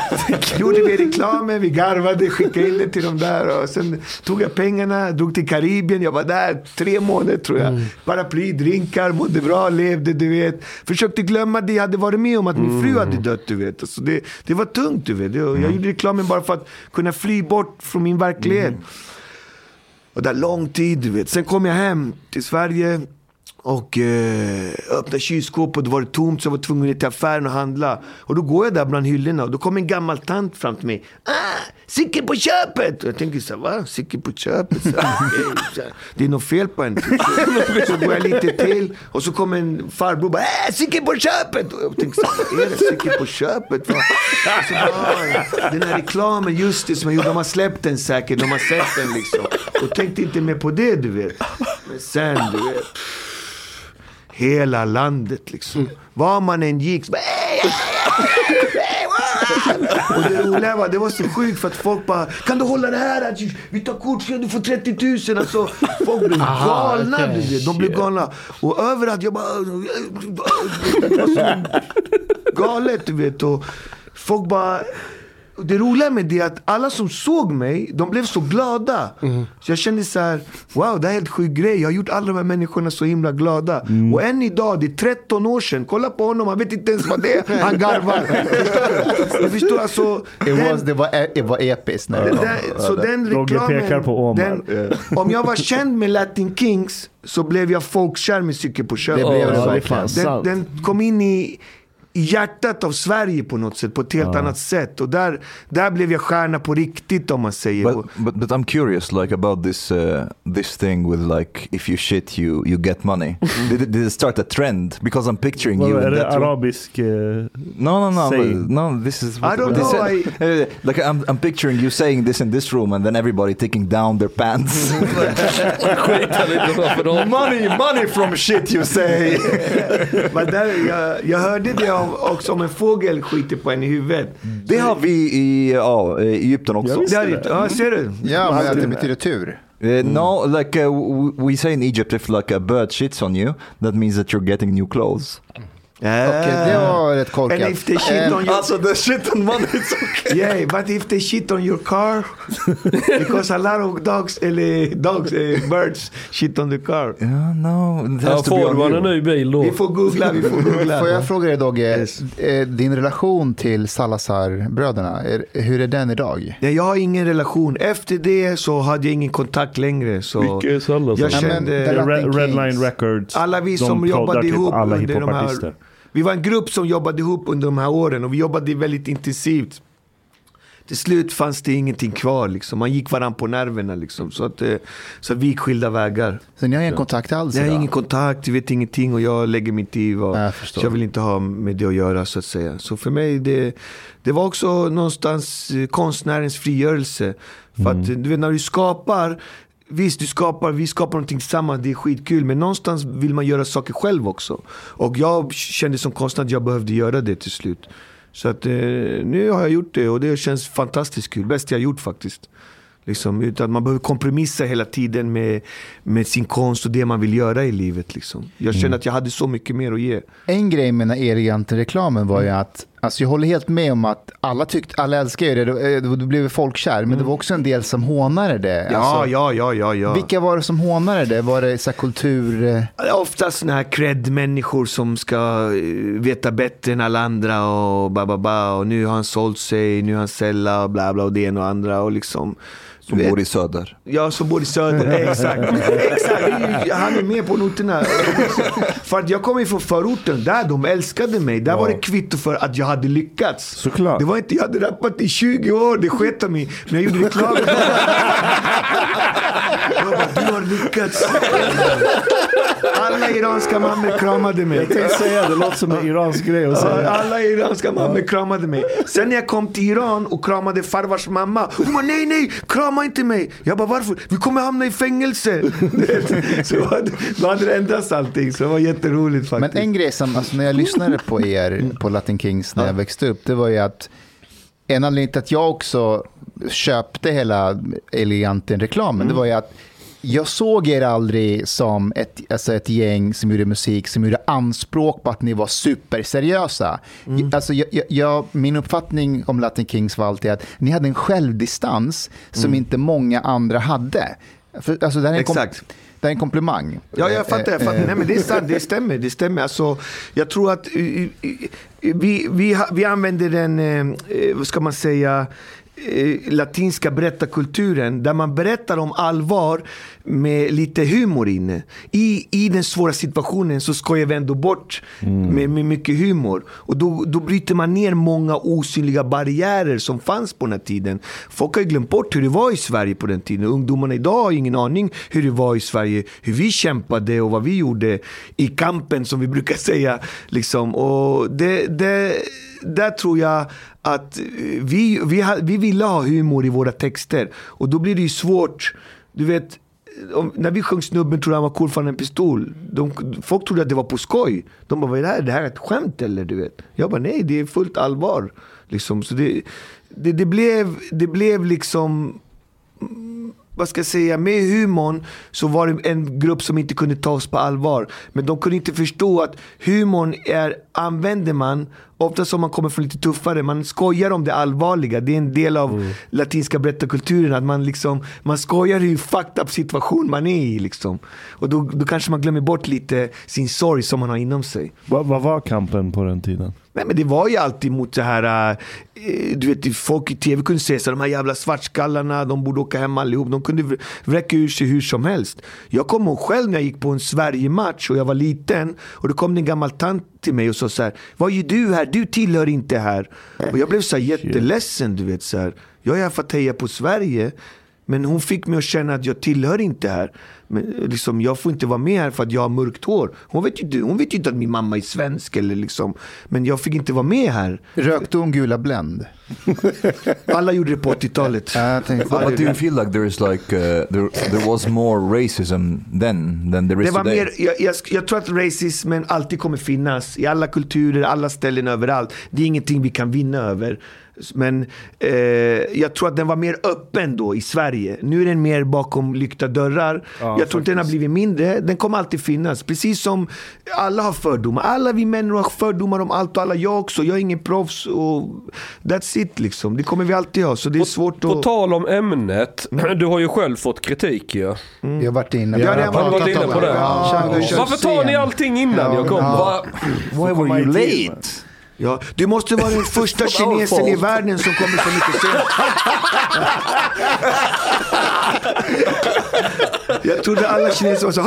gjorde vi reklamen, vi garvade, skickade in det till de där. Och sen tog jag pengarna, drog till Karibien. Jag var där tre månader tror jag. Paraply, drinkar, mådde bra, levde, du vet. Försökte glömma det jag hade varit med om, att min fru hade dött, du vet. Alltså det, det var tungt, du vet. Jag gjorde reklamen bara för att kunna fly bort från min verklighet. Och det är lång tid, du vet. Sen kom jag hem till Sverige och eh, öppnade kylskåpet och då var det tomt så jag var tvungen att till affären och handla. Och då går jag där bland hyllorna och då kommer en gammal tant fram till mig. Ah, Sicken på köpet! Och jag tänker så här, va? Sicken på köpet? Så okay. Det är något fel på henne. Så, så går jag lite till och så kommer en farbror och bara, äh, Sicken på köpet! Och jag tänker så här, vad är det? Sicken på köpet? Va? Så bara, "Ah, den här reklamen, just det, som jag gjorde, de har släppt den säkert, de har sett den liksom. Och tänkte inte mer på det, du vet. Men sen, du vet. Hela landet liksom. Var man än gick så bara. Och det roliga var, det var så sjukt för att folk bara Kan du hålla det här? Vi tar kort du får 30 000. Alltså, folk blev galna. okej. du vet. De blev galna. Och överallt, jag bara... Det var så galet du vet. Och folk bara... Det roliga med det är att alla som såg mig, de blev så glada. Så jag kände så här, wow det här är helt sjuk grej. Jag har gjort alla de här människorna så himla glada. Och än idag, det är 13 år sedan. Kolla på honom, han vet inte ens vad det är. Han garvar. Förstår du? Förstår alltså. Den- was, det, var, e- det var episkt när det den så reklamen, pekar på Omar. den, om jag var känd med Latin Kings så blev jag folkkär med Cykel på köpet. Den, den kom in i, i hjärtat av Sverige på något sätt, på ett helt annat sätt. Och där, där blev jag stjärna på riktigt om man säger. But, but but I'm curious, like about this uh, this thing with like if you shit you you get money. did, it, did it start a trend? Because I'm picturing you Vad är in det arabisk? eh, No, no, no, saying? no. This is I don't know, is- uh, like I'm I'm picturing you saying this in this room and then everybody taking down their pants. Money, money from shit you say. Men där, jag, jag hörde det om, också om en fågel skiter på en i huvudet. det har vi i ja, i Egypten också. Det är, ja, ser du? Ja, men att det betyder tur. Uh, no, like uh, we say in Egypt, if like a bird shits on you, that means that you're getting new clothes. Okej, det var rätt korkat. And if they shit Eh, on your Also, the shit on money is okay. Yeah, but if they shit on your car, because a lot of dogs, eller dogs, eh, birds shit on the car. Yeah, no, Ja, får man en ny bil då? Vi får googla, vi får googla. Får jag fråga dig Dogge, Yes. eh, din relation till Salazar-bröderna, hur är den idag? Nej, jag har ingen relation. Efter det så hade jag ingen kontakt längre. Så Vilka är Salazar? jag Ja, men kände... Redline. Records. Alla vi som jobbade typ ihop alla under de här... Vi var en grupp som jobbade ihop under de här åren och vi jobbade väldigt intensivt. till slut fanns det ingenting kvar. Liksom. Man gick varandra på nerverna. Liksom. Så, att, eh, så att vi gick skilda vägar. Så ni har ingen kontakt alls Jag har ingen kontakt, vi vet ingenting och jag lägger mitt i vad, Jag så jag vill inte ha med det att göra så att säga. Så för mig, det, det var också någonstans eh, konstnärens frigörelse. För att du vet när du skapar, visst du skapar, vi skapar någonting tillsammans, det är skitkul. Men någonstans vill man göra saker själv också. Och jag kände som konstnär att jag behövde göra det till slut. Så att eh, nu har jag gjort det och det känns fantastiskt kul. Bäst jag gjort faktiskt. Liksom, utan man behöver kompromissa hela tiden med, med sin konst och det man vill göra i livet. Liksom. Jag känner att jag hade så mycket mer att ge. En grej med den här Eleganten-reklamen var ju att, alltså jag håller helt med om att alla tyckte, alla älskar ju det, det, det, det blev folkkär, men det var också en del som hånade det. Ja, Alltså, ja, ja, ja. ja. Vilka var det som hånade det? Var det så här kultur... eh, Oftast såna här cred-människor som ska eh, veta bättre än alla andra och ba, ba, ba, och nu har han sålt sig, nu har han sällat och bla bla och det ena och andra och liksom. Som bor i söder. Ja, som bor i söder. Exakt. Exakt. Han är med på noterna. För att jag kommer från förorten, där de älskade mig. Där var det kvitto för att jag hade lyckats. Såklart. Det var inte, jag hade rappat i 20 år, det sket jag mig. Men jag gjorde reklam. Jag bara, du har lyckats. Alla iranska mammor kramade mig. Jag tänkte säga, det låter som en iransk grej att säga. Alla iranska mammor kramade mig. Sen när jag kom till Iran och kramade farvars mamma. Hon bara nej nej, krama inte mig. Jag bara varför? Vi kommer hamna i fängelse. så då hade det ändrats allting. Så det var jätteroligt Men faktiskt. en grej som, alltså när jag lyssnade på er på Latin Kings när jag växte upp, det var ju att en anledning till att jag också köpte hela Eleganten-reklamen, det var ju att jag såg er aldrig som ett, alltså ett gäng som gjorde musik som gjorde anspråk på att ni var superseriösa. Alltså jag, jag, min uppfattning om Latin Kings var alltid att ni hade en självdistans som inte många andra hade. För, alltså det, Exakt. det är en komplimang. Ja, jag fattar. Jag fattar. Eh, Nej, men det är sant, det stämmer. Det stämmer. Alltså, jag tror att eh, eh, vi, vi, vi använder den, eh, eh, vad ska man säga, eh, latinska berättarkulturen där man berättar om allvar med lite humor inne. I, i den svåra situationen så skojar vi ändå bort med, med mycket humor. Och då, då bryter man ner många osynliga barriärer som fanns på den här tiden. Folk har ju glömt bort hur det var i Sverige på den tiden. Ungdomarna idag har ingen aning hur det var i Sverige. Hur vi kämpade och vad vi gjorde i kampen som vi brukar säga. Liksom. Och det, det, där tror jag att vi, vi, vi ville ha humor i våra texter. Och då blir det ju svårt. Du vet, om, när vi sjöng Snubben trodde han var cool för han en pistol. De, folk trodde att det var på skoj. De bara, vad är det här? Det här är ett skämt eller? Du vet. Jag bara, nej det är fullt allvar. Liksom. Så det, det, det, blev, det blev liksom vad ska jag säga, med humorn så var det en grupp som inte kunde ta oss på allvar. Men de kunde inte förstå att humorn är, använder man, ofta som man kommer från lite tuffare, man skojar om det allvarliga. Det är en del av latinska berättarkulturen, att man liksom, man skojar hur fucked up situation man är i liksom. Och då, då kanske man glömmer bort lite sin sorg som man har inom sig. Vad, vad var kampen på den tiden? Nej men det var ju alltid mot det här, eh, du vet folk i tv kunde säga så de här jävla svartskallarna, de borde åka hem allihop. De kunde vr- vräka ur sig hur som helst. Jag kommer ihåg själv när jag gick på en Sverige-match och jag var liten och då kom det en gammal tant till mig och sa så här, vad gör du här? Du tillhör inte här. Och jag blev så här jätteledsen, du vet så här. Jag är här för att heja på Sverige. Men hon fick mig att känna att jag tillhör inte här. Men liksom, jag får inte vara med här för att jag har mörkt hår. Hon vet ju inte, hon vet ju inte att min mamma är svensk. Eller liksom. Men jag fick inte vara med här. Rökte hon gula Blend? Alla gjorde det på 80-talet. Ja, jag tänkte- But, do you feel like there is like uh, there, there was more racism then than there is Det var today? mer, jag, jag, jag tror att racismen alltid kommer finnas. I alla kulturer, alla ställen, överallt. Det är ingenting vi kan vinna över. Men eh, jag tror att den var mer öppen då i Sverige. Nu är den mer bakom lyckta dörrar. Ja, jag tror inte den har blivit mindre. Den kommer alltid finnas. Precis som alla har fördomar. Alla vi människor har fördomar om allt och alla. Jag också. Jag är ingen proffs. Och that's it liksom. Det kommer vi alltid ha. Så det är svårt På att... tal om ämnet, du har ju själv fått kritik ju. Jag har varit inne Ja, på du varit inne på det. Ja, Varför tar ni allting innan jag kommer? Ja. Va? Why were you late? Ja, du måste vara den första kinesen i världen som kommer så mycket sent. Jag trodde alla kineser var så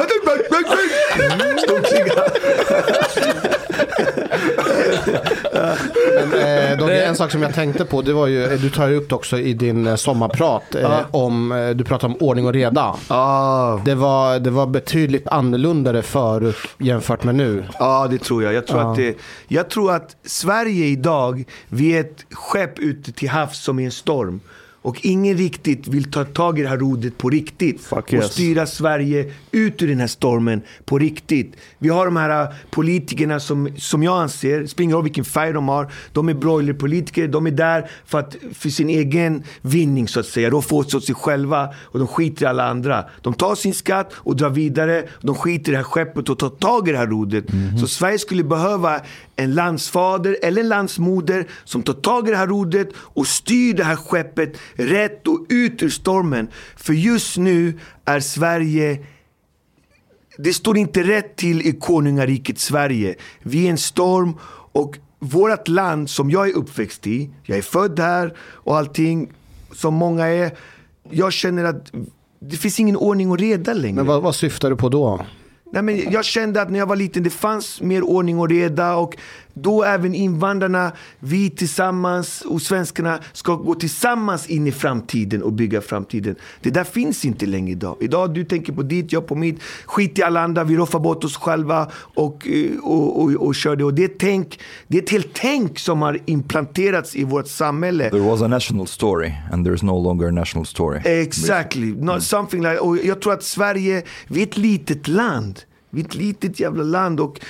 ståndliga. Eh, Dogge, en sak som jag tänkte på, det var ju, eh, du tar ju upp det också i din eh, sommarprat, eh, Ja. om, eh, du pratar om ordning och reda. Ah, Det var, det var betydligt annorlunda förut jämfört med nu. Ja, det tror jag. Jag tror, Ja. att det, jag tror att Sverige idag, vi är ett skepp ute till havs som är en storm. Och ingen riktigt vill ta tag i det här rodret på riktigt. Fuck och yes. styra Sverige ut ur den här stormen på riktigt. Vi har de här äh, politikerna som, som jag anser, spelar ingen roll vilken färg de har, de är broilerpolitiker, de är där för, att, för sin egen vinning så att säga. De får åt sig själva och de skiter i alla andra. De tar sin skatt och drar vidare, de skiter i det här skeppet och tar tag i det här rodret. Så Sverige skulle behöva en landsfader eller en landsmoder som tar tag i det här rodret och styr det här skeppet rätt och ut ur stormen. För just nu är Sverige det står inte rätt till i konungariket Sverige. Vi är en storm och vårt land som jag är uppväxt i, jag är född här och allting som många är. Jag känner att det finns ingen ordning och reda längre. Men vad, vad syftar du på då? Nej, men jag kände att när jag var liten det fanns mer ordning och reda och då även invandrarna, vi tillsammans och svenskarna ska gå tillsammans in i framtiden och bygga framtiden. Det där finns inte längre idag. Idag du tänker på ditt, jag på mitt. Skit i alla andra, vi roffar bort oss själva och, eh, och, och, och kör det. Och det tänk, det är ett helt tänk som har implanterats i vårt samhälle. There was a national story and there's no longer a national story. Exactly. Not something like, och jag tror att Sverige, vi är ett litet land. Vi är ett litet jävla land. Och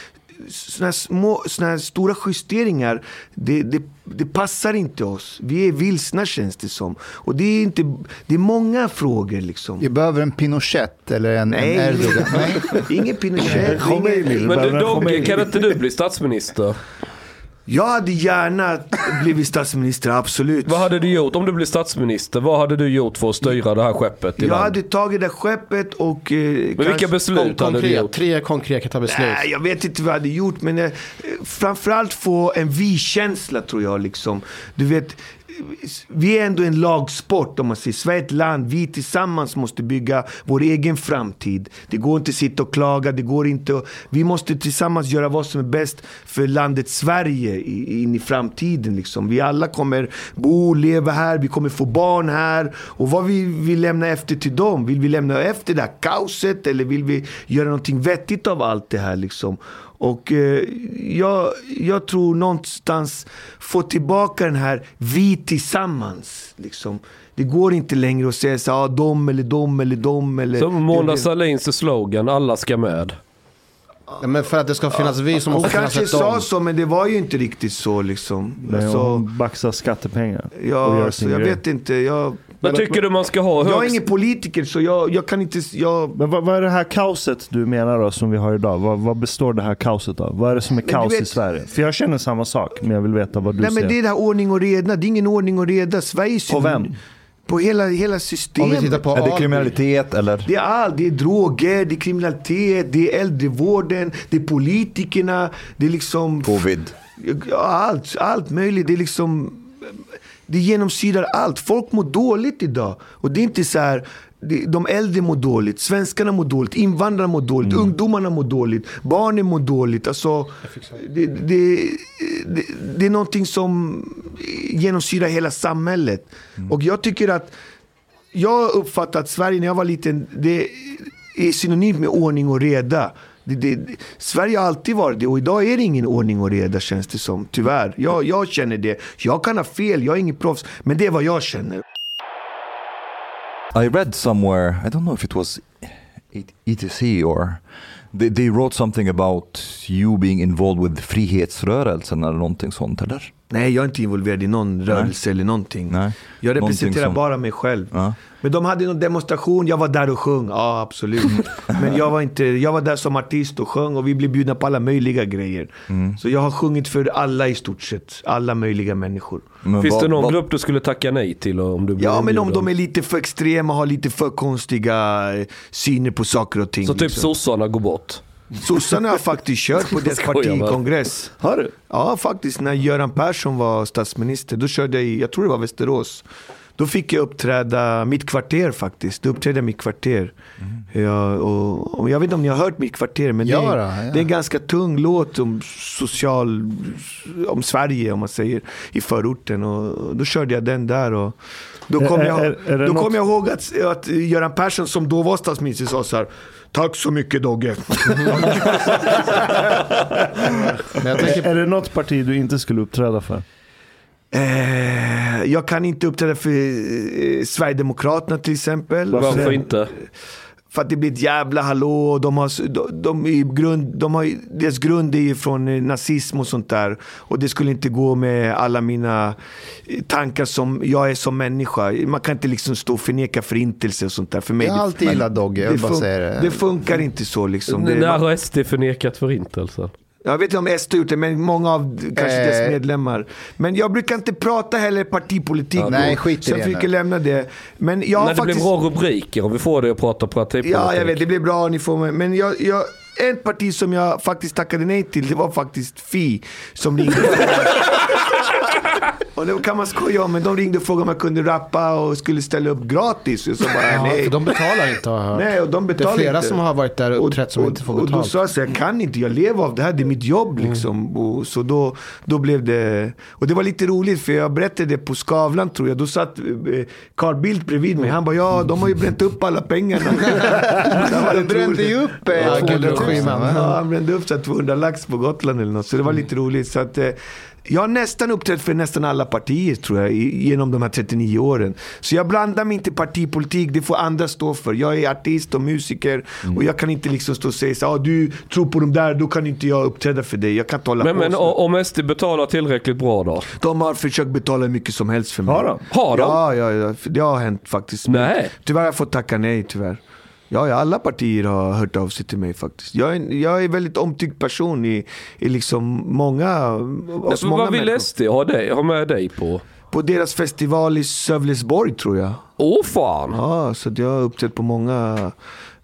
såna här, små, såna här stora justeringar, det, det, det passar inte oss. Vi är vilsna känns det som. Och det är, inte, det är många frågor liksom. Vi behöver en Pinochet eller en, Nej, en Erdogan. Nej. ingen Pinochet. ingen, Men du Dogge, kan inte du bli statsminister? Jag hade gärna blivit statsminister, absolut. Vad hade du gjort om du blev statsminister? Vad hade du gjort för att styra det här skeppet Jag land? hade tagit det skeppet och... Eh, Men vilka beslut hade du gjort? tre konkreta beslut. Nej, jag vet inte vad jag hade gjort, men eh, framförallt få en vi-känsla tror jag. Liksom. Du vet, vi är ändå en lagsport om man säger. Sverige är ett land, vi tillsammans måste bygga vår egen framtid. Det går inte att sitta och klaga, det går inte att, Vi måste tillsammans göra vad som är bäst för landet Sverige in i framtiden. Liksom. Vi alla kommer bo och leva här, vi kommer få barn här. Och vad vi vill lämna efter till dem? Vill vi lämna efter det här kaoset eller vill vi göra någonting vettigt av allt det här? Liksom? Och eh, jag, jag tror någonstans få tillbaka den här vi tillsammans. Liksom. Det går inte längre att säga så ah, de eller de eller de eller... Som Mona Sahlins slogan, alla ska med. Ja, Men för att det ska finnas vi så Hon måste det finnas kanske sa dem. så, men det var ju inte riktigt så liksom. Nej, Alltså, hon baxar skattepengar. ja, gör alltså, jag grej. vet inte. Jag, Vad tycker du man ska ha jag är högst? ingen politiker så jag, jag kan inte... Jag, Men vad, vad är det här kaoset du menar då som vi har idag? Vad, vad består det här kaoset av? Vad är det som är Men kaos i vet- Sverige? För jag känner samma sak, men jag vill veta vad du nej ser. men det är det här ordning och reda. Det är ingen ordning och reda. Sverige är På vem? På hela, hela Om systemet. vi tittar på Är det kriminalitet eller? Det är allt. Det är droger, det är kriminalitet, det är äldrevården, det är politikerna, det är liksom... Covid. Allt, allt möjligt. Det är liksom... Det genomsyrar allt. Folk mår dåligt idag. Och det är inte så här... De äldre mår dåligt, svenskarna mår dåligt, invandrarna mår dåligt, ungdomarna mår dåligt, barnen mår dåligt. Alltså, det, det, det, det är någonting som genomsyrar hela samhället. Och jag tycker att jag uppfattar att Sverige när jag var liten, det är synonymt med ordning och reda. Det, det, Sverige har alltid varit det och idag är det ingen ordning och reda känns det som. Tyvärr. Jag, jag känner det. Jag kan ha fel, jag är ingen proffs. Men det är vad jag känner. I read somewhere, I don't know if it was ETC or they, they wrote something about you being involved with frihetsrörelsen eller någonting sånt eller? Nej, jag är inte involverad i någon rörelse eller någonting. Nej. Jag representerar Någonting som- bara mig själv. Ja. Men de hade någon demonstration, jag var där och sjöng. Ja, absolut. Men jag var, inte, jag var där som artist och sjöng och vi blev bjudna på alla möjliga grejer. Mm. Så jag har sjungit för alla i stort sett. Alla möjliga människor. Men Finns vad- det någon vad- grupp du skulle tacka nej till om du Ja, men om de är lite för extrema, har lite för konstiga eh, syner på saker och ting. Så typ liksom. sossarna går bort? Sossarna har faktiskt kört på deras partikongress. Har du? Ja, faktiskt. När Göran Persson var statsminister, då körde jag i, jag tror det var Västerås. Då fick jag uppträda mitt kvarter faktiskt. Då uppträdde jag mitt kvarter. Ja, och, och jag vet inte om ni har hört mitt kvarter, men Ja det, är, då, ja. det är en ganska tung låt om social, om Sverige om man säger, i förorten. Och då körde jag den där. Och, då kom, Är- jag, är- då något- kom jag ihåg att, att Göran Persson som då var statsminister sa så här Tack så mycket Dogge. Men jag tänker, Är det något parti du inte skulle uppträda för? Eh, jag kan inte uppträda för eh, Sverigedemokraterna till exempel. Varför För- inte? För att det blir ett jävla hallå. och De har, de, de, är ju grund, de har, deras grund är ju från eh, nazism och sånt där. Och det skulle inte gå med alla mina eh, tankar som jag är som människa. Man kan inte liksom stå och förneka förintelse och sånt där. För mig, Jag har det- alltid gillat Dogge, bara fun- det. det funkar inte så liksom. Det, När har SD förnekat förintelsen? Jag vet inte om SD har gjort det, men många av kanske Eh. deras medlemmar. Men jag brukar inte prata heller partipolitik. då, nej, skit i så jag det försöker lämna det. Men jag När det faktiskt... blir bra rubriker och vi får det att prata partipolitik. Ja, jag vet. Det blir bra. Ni får mig. Men jag, jag, ett parti som jag faktiskt tackade nej till, det var faktiskt Fi. Som ringde. och det kan man skoja om, men de ringde och frågade om jag kunde rappa och skulle ställa upp gratis. Och så bara, ja, nej. för de betalar inte har jag hört. Nej, och de Det är flera inte. som har varit där och uppträtt som och, inte får Och då betalt. sa jag så jag kan inte, jag lever av det här, det är mitt jobb Mm. liksom. Och, så då, då blev det, och det var lite roligt för jag berättade det på Skavlan tror jag. Då satt eh, Carl Bildt bredvid mig. Han bara, ja de har ju bränt upp alla pengarna. De brände ju upp eh, Ja, 200 Gudrun 000. Schyman. va? Ja, han brände upp så här 200 lax på Gotland eller något. Så det var lite roligt. Så att, eh, jag har nästan uppträtt för nästan alla partier tror jag, genom de här 39 åren. Så jag blandar mig inte i partipolitik, det får andra stå för. Jag är artist och musiker och jag kan inte liksom stå och säga så ah, du tror på de där, då kan inte jag uppträda för dig. Jag kan inte hålla Men, på men så. o- om SD betalar tillräckligt bra då? De har försökt betala hur mycket som helst för mig. Har de? Har de? Ja, ja, ja, det har hänt faktiskt. Nej. Tyvärr har jag fått tacka nej, tyvärr. Ja, ja, alla partier har hört av sig till mig faktiskt. Jag är, en- jag är en väldigt omtyckt person i, i liksom många, Men många vad vill. SD ha, dig, ha med dig på? På deras festival i Sövlesborg tror jag. Åh fan! Ja, så jag har uppträtt på många,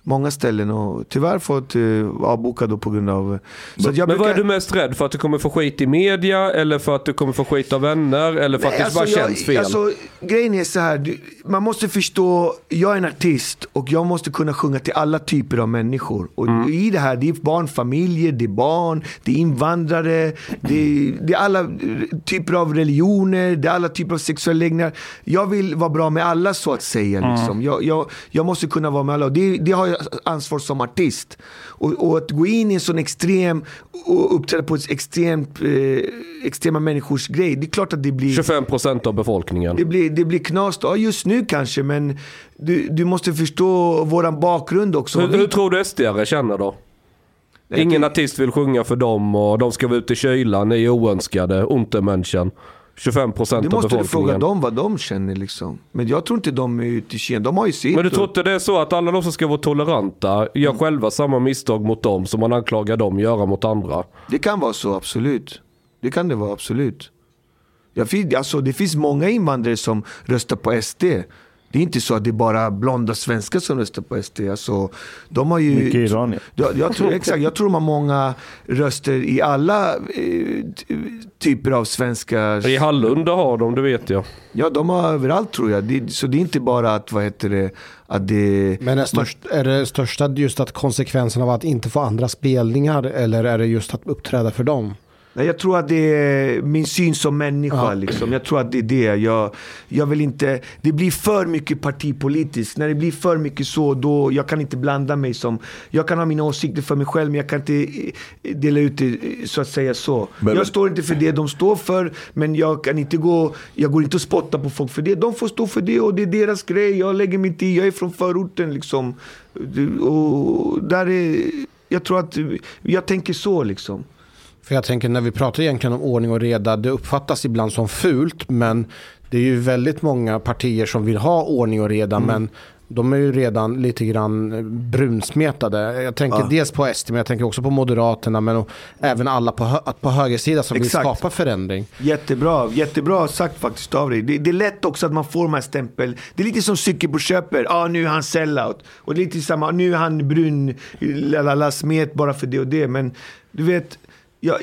många ställen och tyvärr fått uh, avboka då på grund av... Jag Men vad är brukar- du mest rädd för? Att du kommer få skit i media? Eller för att du kommer få skit av vänner? Eller för att det bara alltså, jag- känns fel? Alltså, grejen är så här, du, man måste förstå, jag är en artist och jag måste kunna sjunga till alla typer av människor. Och Mm. i det här, det är barnfamiljer, det är barn, det är invandrare, det är, det är alla eh, typer av religioner, det är alla typer av sexuella läggningar. Jag vill vara bra med alla så att säga. Mm. Liksom. Jag, jag, jag måste kunna vara med alla det, det har jag ansvar som artist. Och, och att gå in i en sån extrem och uppträda på ett extremt, eh, extrema människors grej, det är klart att det blir... 25% av befolkningen. Det blir, det blir knas. Ja, just nu kanske, men du, du måste förstå våran bakgrund också. Hur, hur tror du SD känner då? Ingen artist vill sjunga för dem och de ska vara ute i kylan, ni är oönskade, Untermenschen. 25% du av måste du fråga befolkningen. dem vad de känner liksom. Men jag tror inte de är ute i Kina. De har ju sitt. Men du tror inte det är så att alla de som ska vara toleranta gör Mm. själva samma misstag mot dem som man anklagar dem göra mot andra? Det kan vara så, absolut. Det kan det vara, absolut. Jag, alltså, det finns många invandrare som röstar på SD. Det är inte så att det är bara blonda svenskar som röstar på SD. Alltså, de har ju, Mycket iranier. Jag, jag, tror, exakt, jag tror de har många röster i alla eh, ty- typer av svenskar. I Hallunda har de, det vet jag. Ja, de har överallt tror jag. Det, så det är inte bara att, vad heter det, att det... Men är, störst, är det största just att konsekvensen av att inte få andra spelningar eller är det just att uppträda för dem? Jag tror att det är min syn som människa. Ja. Liksom. Jag tror att det är det. Jag, jag vill inte, det blir för mycket partipolitiskt. När det blir för mycket så, då jag kan inte blanda mig som... Jag kan ha mina åsikter för mig själv, men jag kan inte eh, dela ut det eh, så att säga så. Men- jag står inte för det de står för, men jag kan inte gå... Jag går inte och spottar på folk för det. De får stå för det och det är deras grej. Jag lägger mig inte i. Jag är från förorten liksom. Och där är... Jag tror att... Jag tänker så liksom. För jag tänker när vi pratar egentligen om ordning och reda, det uppfattas ibland som fult, men det är ju väldigt många partier som vill ha ordning och reda, Mm. men de är ju redan lite grann brunsmetade. Jag tänker Ja. dels på SD, men jag tänker också på Moderaterna, men även alla på, hö- på högersidan som Exakt. vill skapa förändring. Jättebra, jättebra sagt faktiskt av dig. Det, det är lätt också att man får de här stämpel. Det är lite som cykel på köper. Ja, ah, nu är han sellout. Och det är lite samma, nu är han brun, lalala, smet bara för det och det. Men du vet, ja,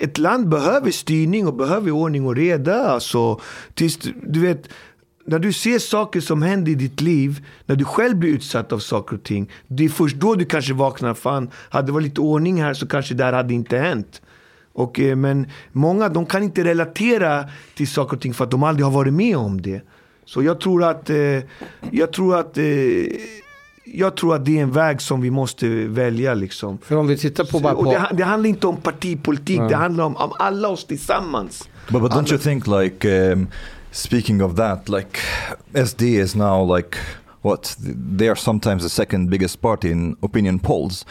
ett land behöver styrning och behöver ordning och reda. Alltså, tills, du vet, när du ser saker som händer i ditt liv, när du själv blir utsatt av saker och ting. Det är först då du kanske vaknar, fan, hade det varit lite ordning här så kanske det här hade inte hänt. Och, eh, men många de kan inte relatera till saker och ting för att de aldrig har varit med om det. Så jag tror att, eh, jag tror att, eh, jag tror att det är en väg som vi måste välja. Liksom. För om vi tittar på bara på... det, det handlar inte om partipolitik, det handlar om, om alla oss tillsammans. But, but don't you think like um, speaking of that, like SD is now like what they are sometimes the second biggest party in opinion polls,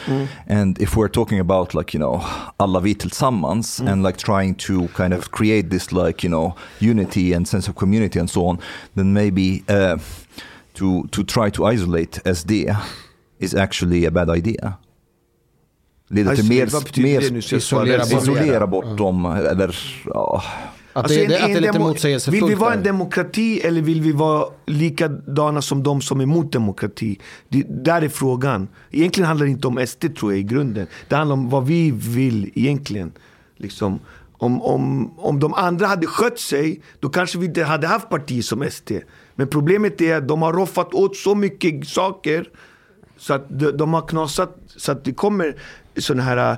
and if we're talking about like you know alla vi tillsammans and like trying to kind of create this like you know unity and sense of community and so on, then maybe uh, to to try to isolate SD is actually a bad idea. Leder till mer, mer Isolera isolera bort dem eller ja. Att Alltså det, en- det, att det är lite motsägelsefullt. Vill vi vara en demokrati eller vill vi vara likadana som de som är emot demokrati? Det, där är frågan. Egentligen handlar det inte om SD tror jag i grunden. Det handlar om vad vi vill egentligen. Liksom, om, om, om de andra hade skött sig, då kanske vi inte hade haft partier som SD. Men problemet är att de har roffat åt så mycket saker så att de, de har knasat så att det kommer sådana här,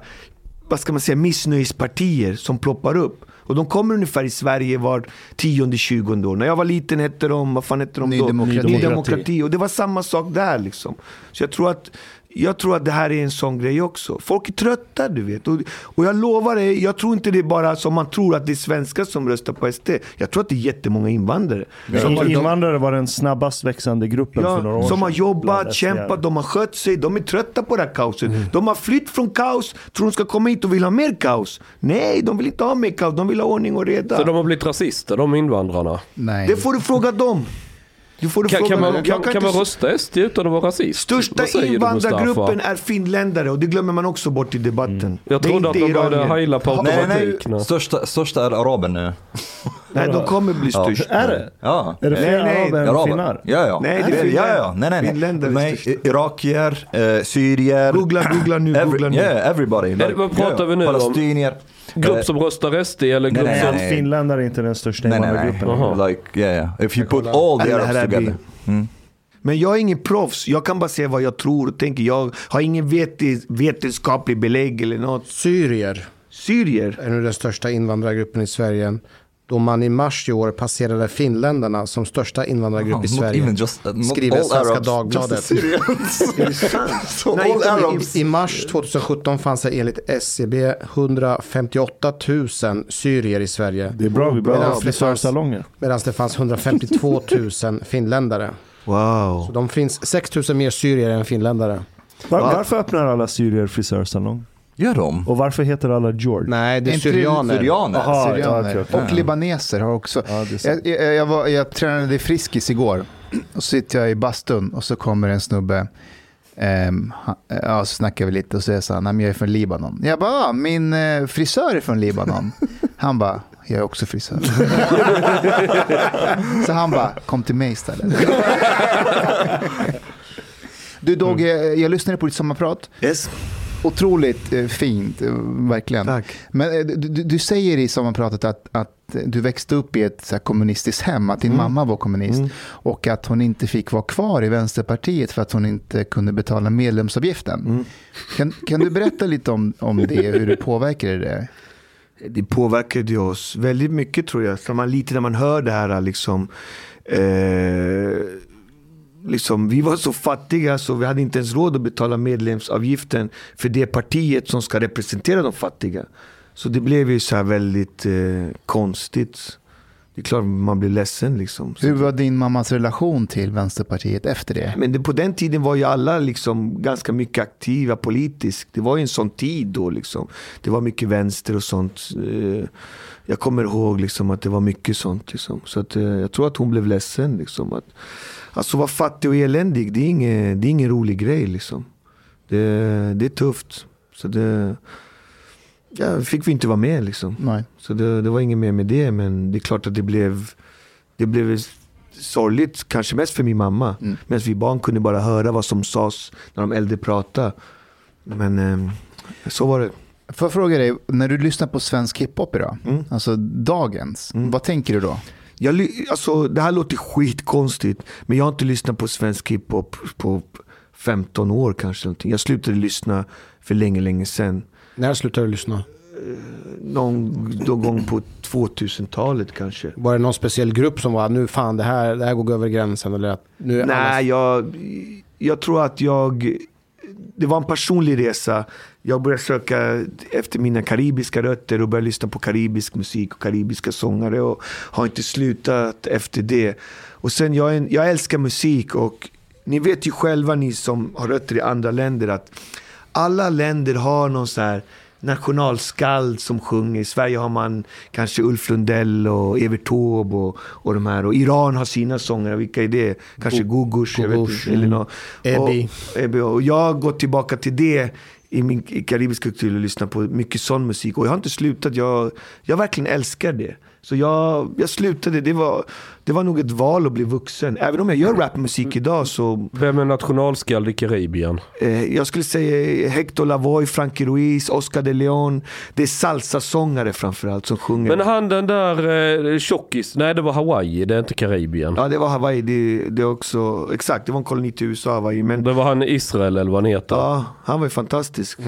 vad ska man säga, missnöjespartier som ploppar upp. Och de kommer ungefär i Sverige var tionde, tjugonde år. När jag var liten hette de, vad fan hette de Ny då? Demokrati. Ny Demokrati. Och det var samma sak där liksom. Så jag tror att jag tror att det här är en sån grej också. Folk är trötta du vet. Och, och jag lovar dig, jag tror inte det är bara som man tror att det är svenskar som röstar på SD. Jag tror att det är jättemånga invandrare. Som har- de- Invandrare var den snabbast växande gruppen för några år Ja, som har jobbat, kämpat, de har skött sig, de är trötta på det här kaoset. Mm. De har flytt från kaos, tror de ska komma hit och vill ha mer kaos. Nej, de vill inte ha mer kaos, de vill ha ordning och reda. Så de har blivit rasister, de invandrarna. Nej. Det får du fråga dem. Du får du Kan, fråga kan, man, kan, Jag kan man rösta SD utan att vara rasist? Största invandrargruppen är finländare och det glömmer man också bort i debatten. Jag Det är trodde att de började heila på automatik. nej. Största, största är araben nu. Nej, de kommer bli Ja. störst. Är det? Ja. Är det fler Nej, nej, araber än finnar? Ja, ja. Nej, det är ja, ja, ja. Nej, nej, nej. Finländare nej irakier, eh, syrier. Googla, googla nu, Every, googla nu. Yeah, everybody. det- vad pratar vi nu om? Palestinier. Grupp Eh, som röstar SD eller grupp nej, som... nej. Finländare är inte den största Nej, nej, invandrargruppen. nej. Jaha. Like, yeah, yeah. If you put all the Arabs together. vi. Men jag är ingen proffs, jag kan bara säga vad jag tror och tänker. Jag har ingen vetis- vetenskaplig belägg eller något. Syrier Syrier? är nu den största invandrargruppen i Sverige. Då man i mars i år passerade finländarna som största invandrargrupp i Not Sverige. just, uh, Skriver Svenska Arabs, Dagbladet. So Nej, all inte- Arabs. I, I mars 2017 fanns det enligt SCB 158 000 syrier i Sverige. Det är bra, vi behöver frisörsalonger. Medan det fanns 152 000 finländare. Wow. Så de finns 6 000 mer syrier än finländare. Var, varför öppnar alla syrier frisörsalong? Gör de? Och varför heter alla George? Nej, det är syrianer. Syrianer? Aha. Ja, Syrianer. okej, okej. Och libaneser har också. Ja, jag, jag, jag, var, jag tränade i Friskis igår. Och så sitter jag i bastun och så kommer en snubbe. Um, ja, så snackar vi lite och så säger han, "Nej, men jag är från Libanon. Jag bara, "Ah, min eh, frisör är från Libanon. Han bara, jag är också frisör. så han bara, kom till mig istället. Du Dogge, jag lyssnade på ditt sommarprat. Yes. Otroligt eh, fint, eh, verkligen. Tack. Men eh, du, du, säger i sommarpratet att, att du växte upp i ett så kommunistiskt hem, att din mamma var kommunist och att hon inte fick vara kvar i Vänsterpartiet för att hon inte kunde betala medlemsavgiften. Kan, kan du berätta lite om, om det, hur det påverkade det? Det påverkade oss väldigt mycket tror jag. Så man, lite när man hör det här liksom. Eh, liksom, vi var så fattiga så vi hade inte ens råd att betala medlemsavgiften för det partiet som ska representera de fattiga. Så det blev ju så här väldigt eh, konstigt. Det är klart man blir ledsen liksom. Hur var din mammas relation till Vänsterpartiet efter det? men det, på den tiden var ju alla liksom ganska mycket aktiva politiskt. Det var ju en sån tid då. Liksom. Det var mycket vänster och sånt. Eh, Jag kommer ihåg liksom att det var mycket sånt. Liksom. Så att, eh, jag tror att hon blev ledsen. Liksom. Att, alltså vara fattig och eländig, det är ingen, det är ingen rolig grej. Liksom. Det, det är tufft. Så det ja, fick vi inte vara med. Liksom. Nej. Så det, det var inget mer med det. Men det är klart att det blev, det blev sorgligt. Kanske mest för min mamma. Mm. Medan vi barn kunde bara höra vad som sades när de äldre pratade. Men eh, så var det. Får jag fråga dig, när du lyssnar på svensk hiphop idag, Mm. alltså dagens, Mm. vad tänker du då? Jag, alltså, det här låter skitkonstigt, men jag har inte lyssnat på svensk hiphop på 15 år kanske. Någonting. Jag slutade lyssna för länge, länge sedan. När slutade du lyssna? Någon, någon gång på 2000-talet kanske. Var det någon speciell grupp som var nu fan det här, det här går över gränsen? Eller att nu är alla- Nej, jag, jag tror att jag... Det var en personlig resa. Jag började söka efter mina karibiska rötter och började lyssna på karibisk musik och karibiska sångare och har inte slutat efter det. Och sen, jag, en, jag älskar musik och ni vet ju själva ni som har rötter i andra länder att alla länder har någon så här nationalskald som sjunger. I Sverige har man kanske Ulf Lundell och Evert Taube och, och de här. Och Iran har sina sångare. Vilka är det? Kanske Gogush, jag vet Gogush, inte. Eller mm. nå- Ebi. Och, Ebi. Och jag har gått tillbaka till det i min karibiska kultur och lyssnat på mycket sån musik. Och jag har inte slutat. Jag, jag verkligen älskar det. Så jag, jag slutade. Det var, det var nog ett val att bli vuxen. Även om jag gör rapmusik idag så Vem är nationalskald i Karibien? Eh, jag skulle säga Hector Lavoe, Frankie Ruiz, Oscar de Leon. Det är salsa-sångare framförallt som sjunger. Men han den där eh, tjockis, nej det var Hawaii, det är inte Karibien. Ja, det var Hawaii. Det, det är också, exakt, det var en koloni till USA, Hawaii. Men Det var han Israel eller vad han heter. ja, han var ju fantastisk.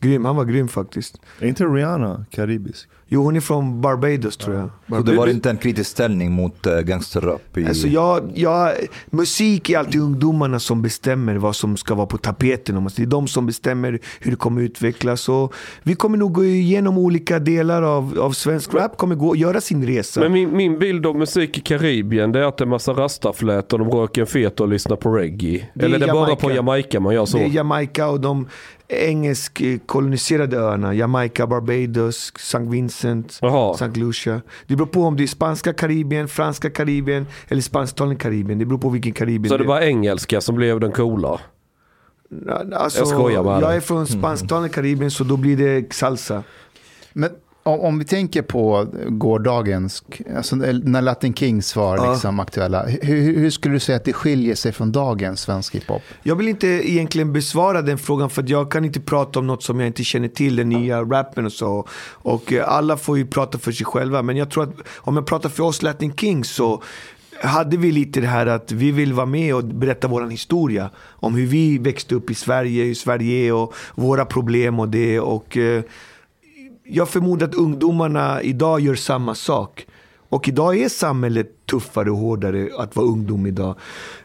Grym, han var grym faktiskt. Är inte Rihanna karibisk? Jo, hon är från Barbados tror jag. Så det Barbados. var inte en kritisk ställning mot uh, gangsterrap? I... Alltså jag, jag, musik är alltid ungdomarna som bestämmer vad som ska vara på tapeten. Det är de som bestämmer hur det kommer utvecklas. Och vi kommer nog gå igenom olika delar av, av svensk rap, kommer gå, göra sin resa. Men min, min bild av musik i Karibien det är att det är massa rastaflät och de röker en fet och lyssnar på reggae. Det är eller det är bara på Jamaica man gör så. Det är Jamaica och de engelsk koloniserade öarna. Jamaica, Barbados, St. Vincent, Jaha. St. Lucia. Det beror på om det är spanska Karibien, franska Karibien eller spansktalande Karibien. Det beror på vilken Karibien Så det var engelska som blev den coola. Alltså, Jag skojar bara. Jag är från spansktalande Karibien så då blir det salsa. Men om, om vi tänker på gårdagens, alltså när Latin Kings var Ja. liksom aktuella, hur, hur skulle du säga att det skiljer sig från dagens svensk hiphop? Jag vill inte egentligen besvara den frågan för jag kan inte prata om något som jag inte känner till, den nya rappen och så. Och eh, alla får ju prata för sig själva. Men jag tror att om jag pratar för oss Latin Kings så hade vi lite det här att vi vill vara med och berätta vår historia. Om hur vi växte upp i Sverige, hur Sverige är och våra problem och det. Och eh, jag förmodar att ungdomarna idag gör samma sak. Och idag är samhället tuffare och hårdare att vara ungdom idag.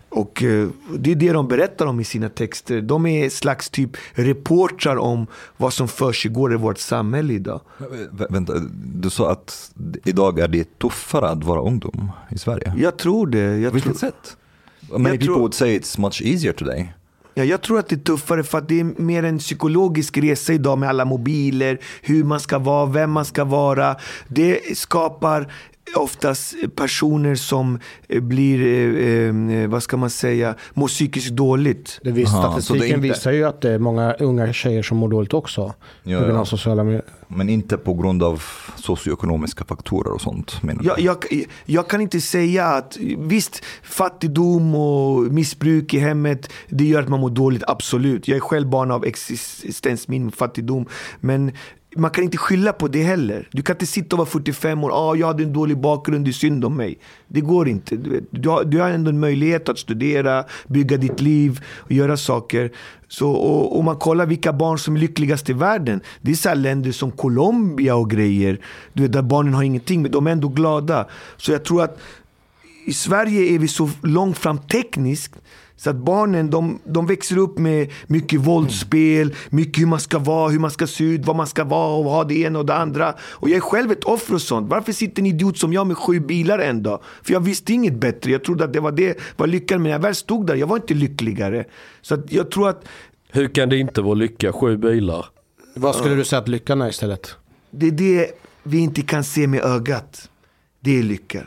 Och eh, det är det de berättar om i sina texter. De är slags typ reportrar om vad som försiggår i vårt samhälle idag. Vä- Vänta, du sa att idag är det tuffare att vara ungdom i Sverige. Jag tror det. Jag På vilket tror, sätt? Many Jag people tror- would say it's much easier today ja, jag tror att det är tuffare för att det är mer en psykologisk resa idag med alla mobiler, hur man ska vara, vem man ska vara. Det skapar oftast personer som eh, blir, eh, eh, vad ska man säga, mår psykiskt dåligt. Det vis, Aha, så det är statistiken inte- visar ju att det är många unga tjejer som mår dåligt också. Ja, på grund ja. av sociala medier. Men inte på grund av socioekonomiska faktorer och sånt menar Jag, jag, jag kan inte säga att visst, fattigdom och missbruk i hemmet, det gör att man mår dåligt, absolut. Jag är själv barn av existensminimum, fattigdom. Men man kan inte skylla på det heller. Du kan inte sitta och vara 45 år, ah, jag hade en dålig bakgrund, det är synd om mig. Det går inte. Du, vet, du, har, du har ändå en möjlighet att studera, bygga ditt liv och göra saker. Så, och, och man kollar vilka barn som är lyckligast i världen. Det är så här länder som Colombia och grejer. Du vet, där barnen har ingenting, men de är ändå glada. Så jag tror att i Sverige är vi så långt fram tekniskt så att barnen de, de växer upp med mycket våldsspel, mycket hur man ska vara, hur man ska se ut, vad man ska vara och ha det ena och det andra. Och jag är själv ett offer och sånt. Varför sitter en idiot som jag med sju bilar en dag? För jag visste inget bättre. Jag trodde att det var det var lyckan. Men när jag väl stod där, jag var inte lyckligare. Så att jag tror att Hur kan det inte vara lycka? Sju bilar. Vad skulle du säga att lyckan är istället? det är det vi inte kan se med ögat. Det är lycka.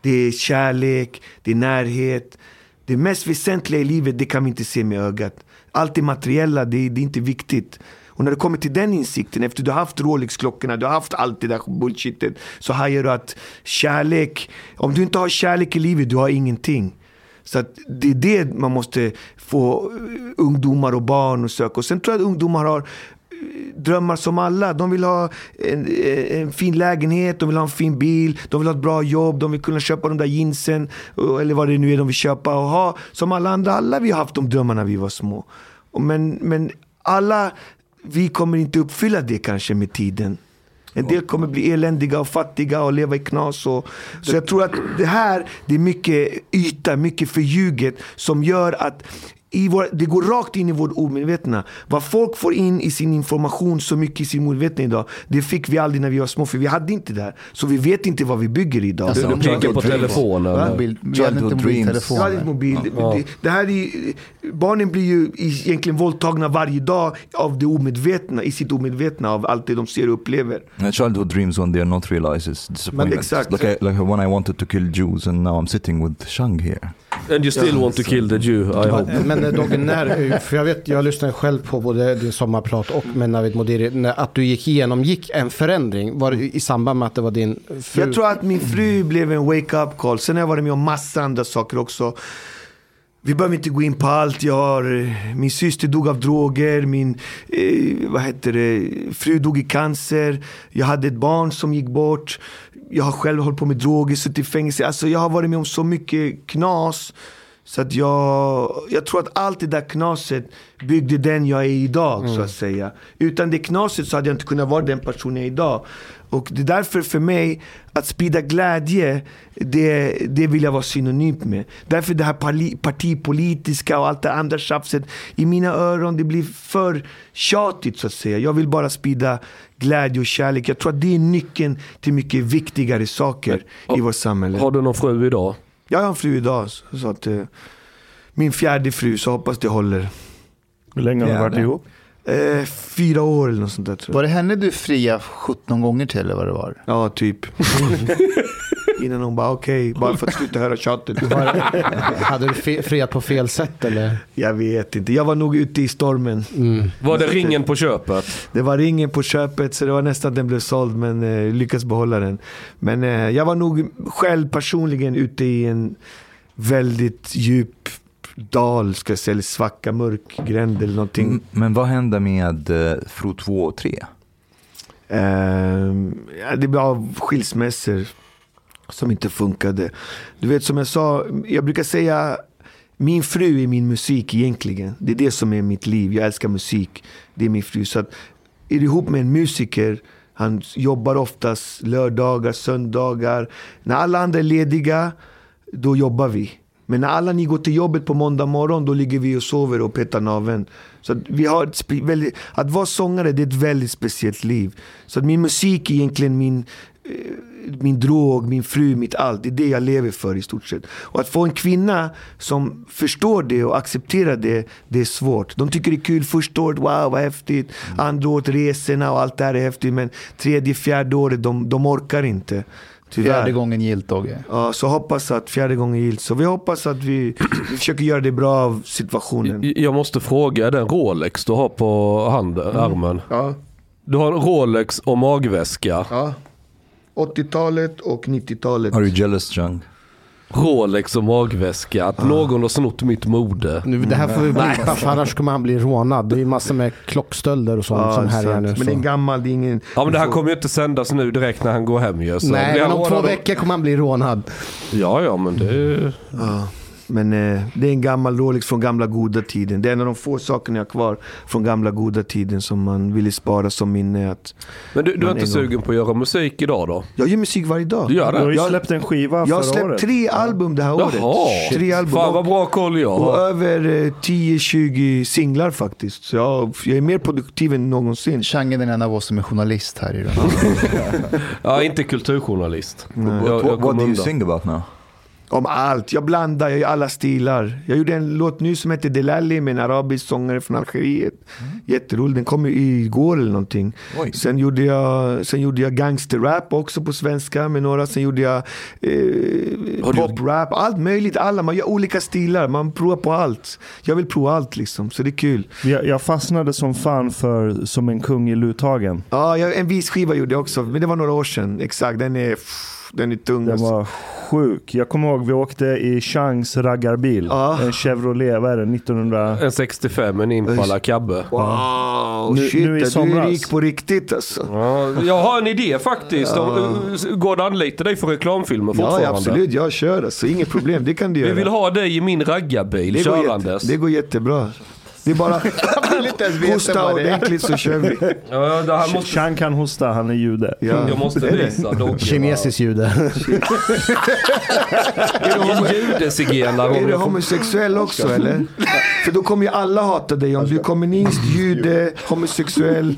Det är kärlek, det är närhet. Det mest väsentliga i livet, det kan vi inte se med ögat. Allt det materiella, det, det är inte viktigt. Och när du kommer till den insikten, efter du har haft Rolex-klockorna, du har haft allt det där bullshitet, så hajar du att kärlek, om du inte har kärlek i livet, du har ingenting. Så att det är det man måste få ungdomar och barn att söka. Och sen tror jag att ungdomar har drömmar som alla. De vill ha en, en fin lägenhet, de vill ha en fin bil, de vill ha ett bra jobb, de vill kunna köpa de där jeansen eller vad det nu är de vill köpa och ha. Som alla andra, alla vi har haft de drömmarna när vi var små. Men, men alla, vi kommer inte uppfylla det kanske med tiden. En del kommer bli eländiga och fattiga och leva i knas. Och, så jag tror att det här, det är mycket yta, mycket förljuget som gör att i vår, det går rakt in i vårt omedvetna. Vad folk får in i sin information så mycket i sin omedvetna idag, det fick vi aldrig när vi var små, för vi hade inte det här. Så vi vet inte vad vi bygger idag. Alltså, Du de tänker på dreams. telefonen. Va? Mobil, vi hade inte Childhood dreams. Jag hade inte mobiltelefoner. mobil. Det, det, det här är, barnen blir ju egentligen våldtagna varje dag av det omedvetna, i sitt omedvetna av allt det de ser och upplever. Uh, childhood dreams when they're not realized is disappointment. exakt. Like, I, like when I wanted to kill Jews and now I'm sitting with Shang here. And you still want to kill the Jew, I hope. Men eh, Dogge, när, för jag vet, jag lyssnade själv på både din sommarprat och med Navid Modiri, när, att du gick igenomgick en förändring. Var det i samband med att det var din fru? Jag tror att min fru blev en wake-up call. Sen har jag varit med om massa andra saker också. Vi behöver inte gå in på allt. Jag har, eh, min syster dog av droger, min eh, vad heter det, fru dog i cancer. Jag hade ett barn som gick bort. Jag har själv hållit på med droger, suttit i fängelse. Alltså jag har varit med om så mycket knas. Så att jag, jag tror att allt det där knaset byggde den jag är idag så att säga. Utan det knaset så hade jag inte kunnat vara den person jag är idag. Och det är därför för mig, att sprida glädje, det, det vill jag vara synonymt med. Därför det här parli, partipolitiska och allt det andra tjafset, i mina öron, det blir för tjatigt så att säga. Jag vill bara sprida glädje och kärlek. Jag tror att det är nyckeln till mycket viktigare saker i vårt samhälle. Har du någon fru idag? Jag har en fru idag, så att, eh, min fjärde fru, så hoppas det håller. Hur länge har ni varit ihop? Eh, fyra år eller något sånt där tror jag. Var det henne du fria 17 gånger till eller vad det var? Ja, typ. Innan hon bara okej, bara för att sluta höra tjatet. Hade du friat på fel sätt eller? Jag vet inte, jag var nog ute i stormen. Var det ringen på köpet? Det var ringen på köpet så det var nästan att den blev såld men eh, lyckades behålla den. Men eh, jag var nog själv personligen ute i en väldigt djup dal, ska jag säga, eller svacka, mörk gränd eller någonting. Mm, Men vad hände med uh, Fru 2 och 3? Ehm, ja, det blev skilsmässor som inte funkade. Du vet som jag sa, jag brukar säga min fru är min musik egentligen. Det är det som är mitt liv. Jag älskar musik. Det är min fru. Så att, är du ihop med en musiker, han jobbar oftast lördagar, söndagar. När alla andra är lediga, då jobbar vi. Men när alla ni går till jobbet på måndag morgon, då ligger vi och sover och petar naveln. Så att, vi har ett väldigt, att vara sångare, det är ett väldigt speciellt liv. Så att min musik är egentligen min, eh, min drog, min fru, mitt allt. Det är det jag lever för i stort sett. Och att få en kvinna som förstår det och accepterar det, det är svårt. De tycker det är kul första året, wow vad häftigt. Andra året resorna och allt det här är häftigt. Men tredje, fjärde året, de, de orkar inte. Tyvärr. Fjärde gången gillt Dogge. Ja, så hoppas att fjärde gången gillt. Så vi hoppas att vi, vi försöker göra det bra av situationen. Jag måste fråga, är det en Rolex du har på handen, armen? Ja, Du har en Rolex och magväska. ja. 80-talet och 90-talet. Are you jealous Shang? Rolex och magväska. Att någon har snott mitt mode. Nu, det här får vi blippa för annars kommer han bli rånad. Det är massor med klockstölder och sånt Ja, som härjar nu. Men så. det är en gammal, det är ingen... Ja men det här kommer ju inte sändas nu direkt när han går hem ju. så Nej, men om två veckor kommer han bli rånad. Ja ja men det... Ja. Men eh, det är en gammal Rolex från gamla goda tiden. Det är en av de få sakerna jag har kvar från gamla goda tiden som man ville spara som minne. Att Men du, du är inte gång. sugen på att göra musik idag då? jag gör musik varje dag. Du gör Du har det? ju Jag- släppt en skiva Jag har förra släppt året. tre album det här året. Jaha! Tre album. Fan vad Och, bra koll jag och har. över eh, 10-20 singlar faktiskt. Så jag, jag är mer produktiv än någonsin. Chang är den enda av oss som är journalist här idag. Ja, inte kulturjournalist. Jag, What, jag what, what do you sing about now? Om allt. Jag blandar, jag gör alla stilar. Jag gjorde en låt nu som heter Delali med en arabisk sångare från Algeriet. Jätterolig, den kom igår eller någonting. Oj. Sen gjorde jag, sen gjorde jag gangsterrap också på svenska med några. Sen gjorde jag eh, poprap, allt möjligt. Alla, man gör olika stilar, man provar på allt. Jag vill prova allt liksom, så det är kul. Jag, jag fastnade som fan för Som en kung i Luthagen. Ja, jag, en vis skiva gjorde jag också, men det var några år sedan. Exakt, den är... den är tung. Den var sjuk. Jag kommer ihåg vi åkte i Changs raggarbil. Ja. En Chevrolet, vad är det, 1900... En 65, en Impala Cabbe. Wow, Nu- shit. nu i du är rik på riktigt alltså. Ja, jag har en idé faktiskt. Går det att anlita dig för reklamfilmer fortfarande? Ja, absolut. Jag kör alltså. Inget problem. Det kan du göra. Vi vill ha dig i min raggarbil det, går körandes. jätte, det går jättebra. Det är bara vill inte ens veta hosta vad det är. ordentligt så kör vi. Ja, det här måste, Chang kan hosta, han är jude. Ja. jag måste Det är det. visa. Kinesisk jude. Judezigenare. Är du homosexuell också eller? För då kommer ju alla hata dig om du är kommunist, jude, homosexuell.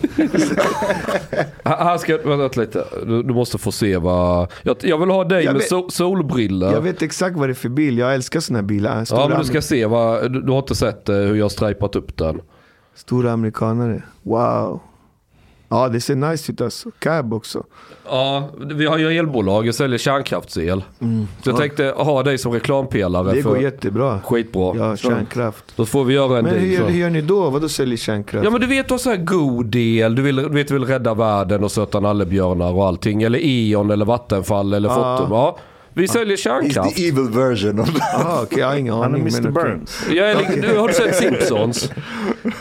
Här ska jag, vänta lite. Du, du måste få se vad... Jag, jag vill ha dig Jag med vet- sol, solbriller. Jag vet exakt vad det är för bil. Jag älskar såna här bilar. Stora, ja men du ska se vad... Du, du har inte sett eh, hur jag har strejpat upp den. Stora amerikanare. Wow. Ja, det ser nice ut alltså. Cab också. Ja, vi har ju elbolag. Jag säljer kärnkraftsel. Så jag tänkte ha dig som reklampelare Mm. Det för... går jättebra. Skitbra. Ja, Så- kärnkraft. Då får vi göra en Men hur, så. hur gör ni då? Vadå säljer kärnkraft? Ja men du vet du har så här god del, du vill, du vet, du vill rädda världen och söta nallebjörnar och allting. Eller E.ON eller Vattenfall eller Fortum. Ja. Vi säljer He's kärnkraft. the evil version of Ah, okej, jag har ingen Han är aning. Mr. Burns. Jag är, li- du, har du sett Simpsons?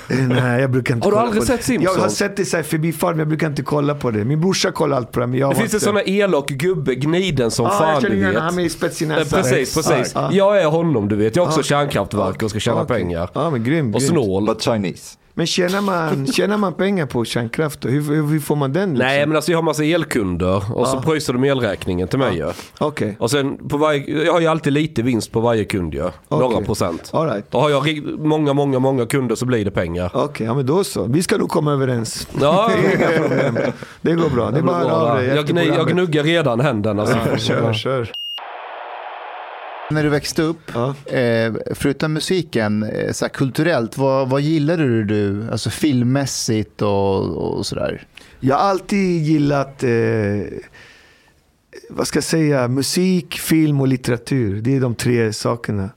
Eh, Nej, jag brukar inte Har du aldrig sett. Simpsons? Jag har sett det så här förbifart, men jag brukar inte kolla på det. Min brorsa kollar allt på det, men jag Det finns en sån här elak gubbe, gniden som ah, fan jag känner du igen vet. han med spets i Eh, näsan. Precis, precis. Ah, Jag är honom du vet. Jag har också Ah. kärnkraftverk och ska tjäna okej. pengar. Ja, men grym. Och snål. but Chinese. Men tjänar man, tjänar man pengar på kärnkraft då? Hur, hur, hur får man den? Liksom? Nej men alltså jag har massa elkunder och så Ja. pröjsar de elräkningen till mig ju. Okej. Och sen på varje, jag har ju alltid lite vinst på varje kund ju. Några Okej. procent. All right. Då har jag många, många, många kunder så blir det pengar. Okej, ja men då så. Vi ska nog komma överens. Ja, Inga problem. Det går bra. Det är bara höra av dig jag, jag gnuggar redan händerna. Så Ja, kör, kör. När du växte upp, Ja. eh, förutom musiken, eh, så här, kulturellt, vad, vad gillade du? Alltså filmmässigt och, och sådär. Jag har alltid gillat, eh, vad ska jag säga, musik, film och litteratur. Det är de tre sakerna.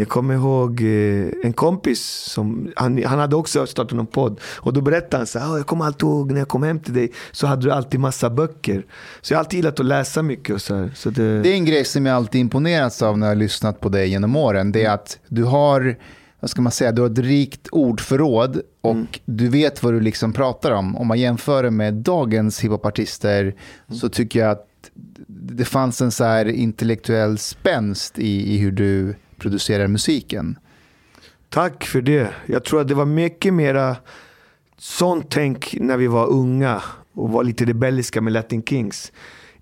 Jag kommer ihåg eh, en kompis, som, han, han hade också startat någon podd. Och då berättade han så här, "Ah, jag kommer alltid ihåg när jag kom hem till dig så hade du alltid massa böcker. Så jag har alltid gillat att läsa mycket och så här. Så det, Det är en grej som jag alltid imponerats av när jag har lyssnat på dig genom åren. Det är att du har, vad ska man säga, du har ett rikt ordförråd och du vet vad du liksom pratar om. Om man jämför det med dagens hiphopartister så tycker jag att det fanns en så här intellektuell spänst i, i hur du producerar musiken. Tack för det. Jag tror att det var mycket mera sånt tänk när vi var unga och var lite rebelliska med Latin Kings.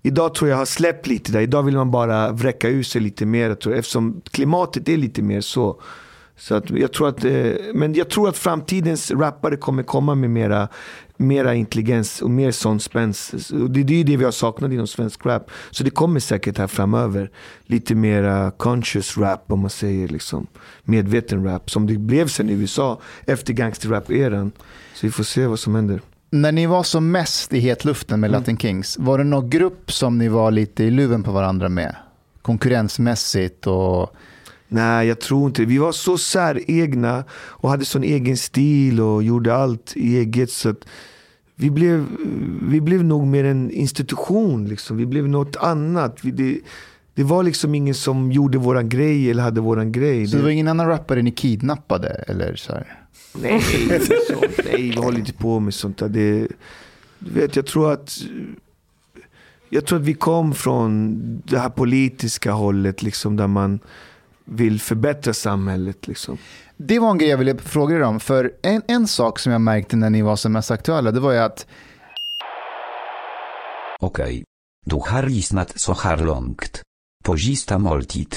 Idag tror jag har släppt lite där. Idag vill man bara vräcka ut sig lite mer. Tror jag, eftersom klimatet är lite mer så. så att jag tror att, eh, men jag tror att framtidens rappare kommer komma med mera, mera intelligens och mer sån spänst. Det, det är ju det vi har saknat inom svensk rap. Så det kommer säkert här framöver. Lite mera conscious rap om man säger liksom. Medveten rap. Som det blev sen i USA efter gangsterrap-eran. Så vi får se vad som händer. När ni var som mest i hetluften med Latin Kings, var det någon grupp som ni var lite i luven på varandra med? Konkurrensmässigt och... Nej, jag tror inte. Vi var så säregna och hade sån egen stil och gjorde allt eget. Så att vi, blev, vi blev nog mer en institution. Liksom. Vi blev något annat. Vi, det, det var liksom ingen som gjorde våran grej eller hade våran grej. Så det var ingen annan rappare ni kidnappade? Eller så här? Nej, sånt. Nej, vi håller inte på med sånt där. Det, du vet, jag tror att jag tror att vi kom från det här politiska hållet, liksom, där man vill förbättra samhället. Liksom. Det var en grej jag ville fråga er om. För en, en sak som jag märkte när ni var som mest aktuella, det var ju att Okej. Du har lyssnat så här långt. På sista måltid.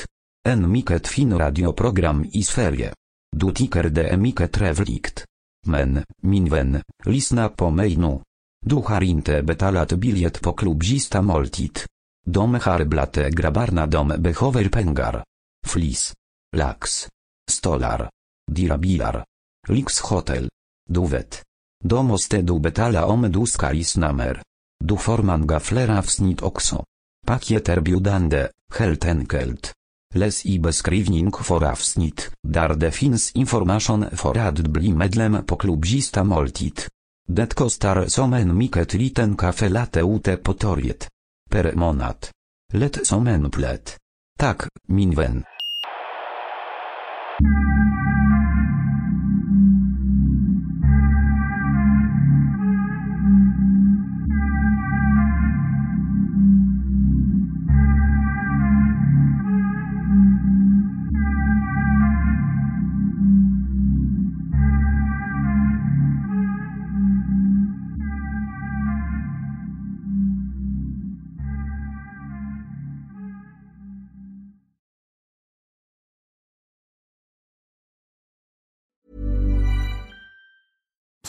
En mycket fin radioprogram i Sverige. Du tycker det är mycket trevligt. Men, min vän, lyssna på mig nu. Du har inte betalat biljett på klubb sista måltid. De har blate grabbarna de behöver pengar. Flis. Lax. Stolar. Dirabilar. Lyxhotel. Du vet. Då måste du betala om du ska lyssna mer. Du får många fler avsnitt också. Paket helt enkelt. Läs i beskrivning för avsnitt, där det finns information för att bli medlem på klubb moltit. måltid. Det kostar som en mycket liten kafe late ute på torget. Per månad. Let som en plet. Tak, min Thank you.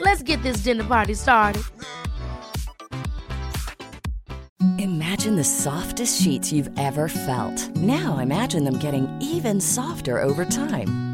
Let's get this dinner party started. Imagine the softest sheets you've ever felt. Now imagine them getting even softer over time.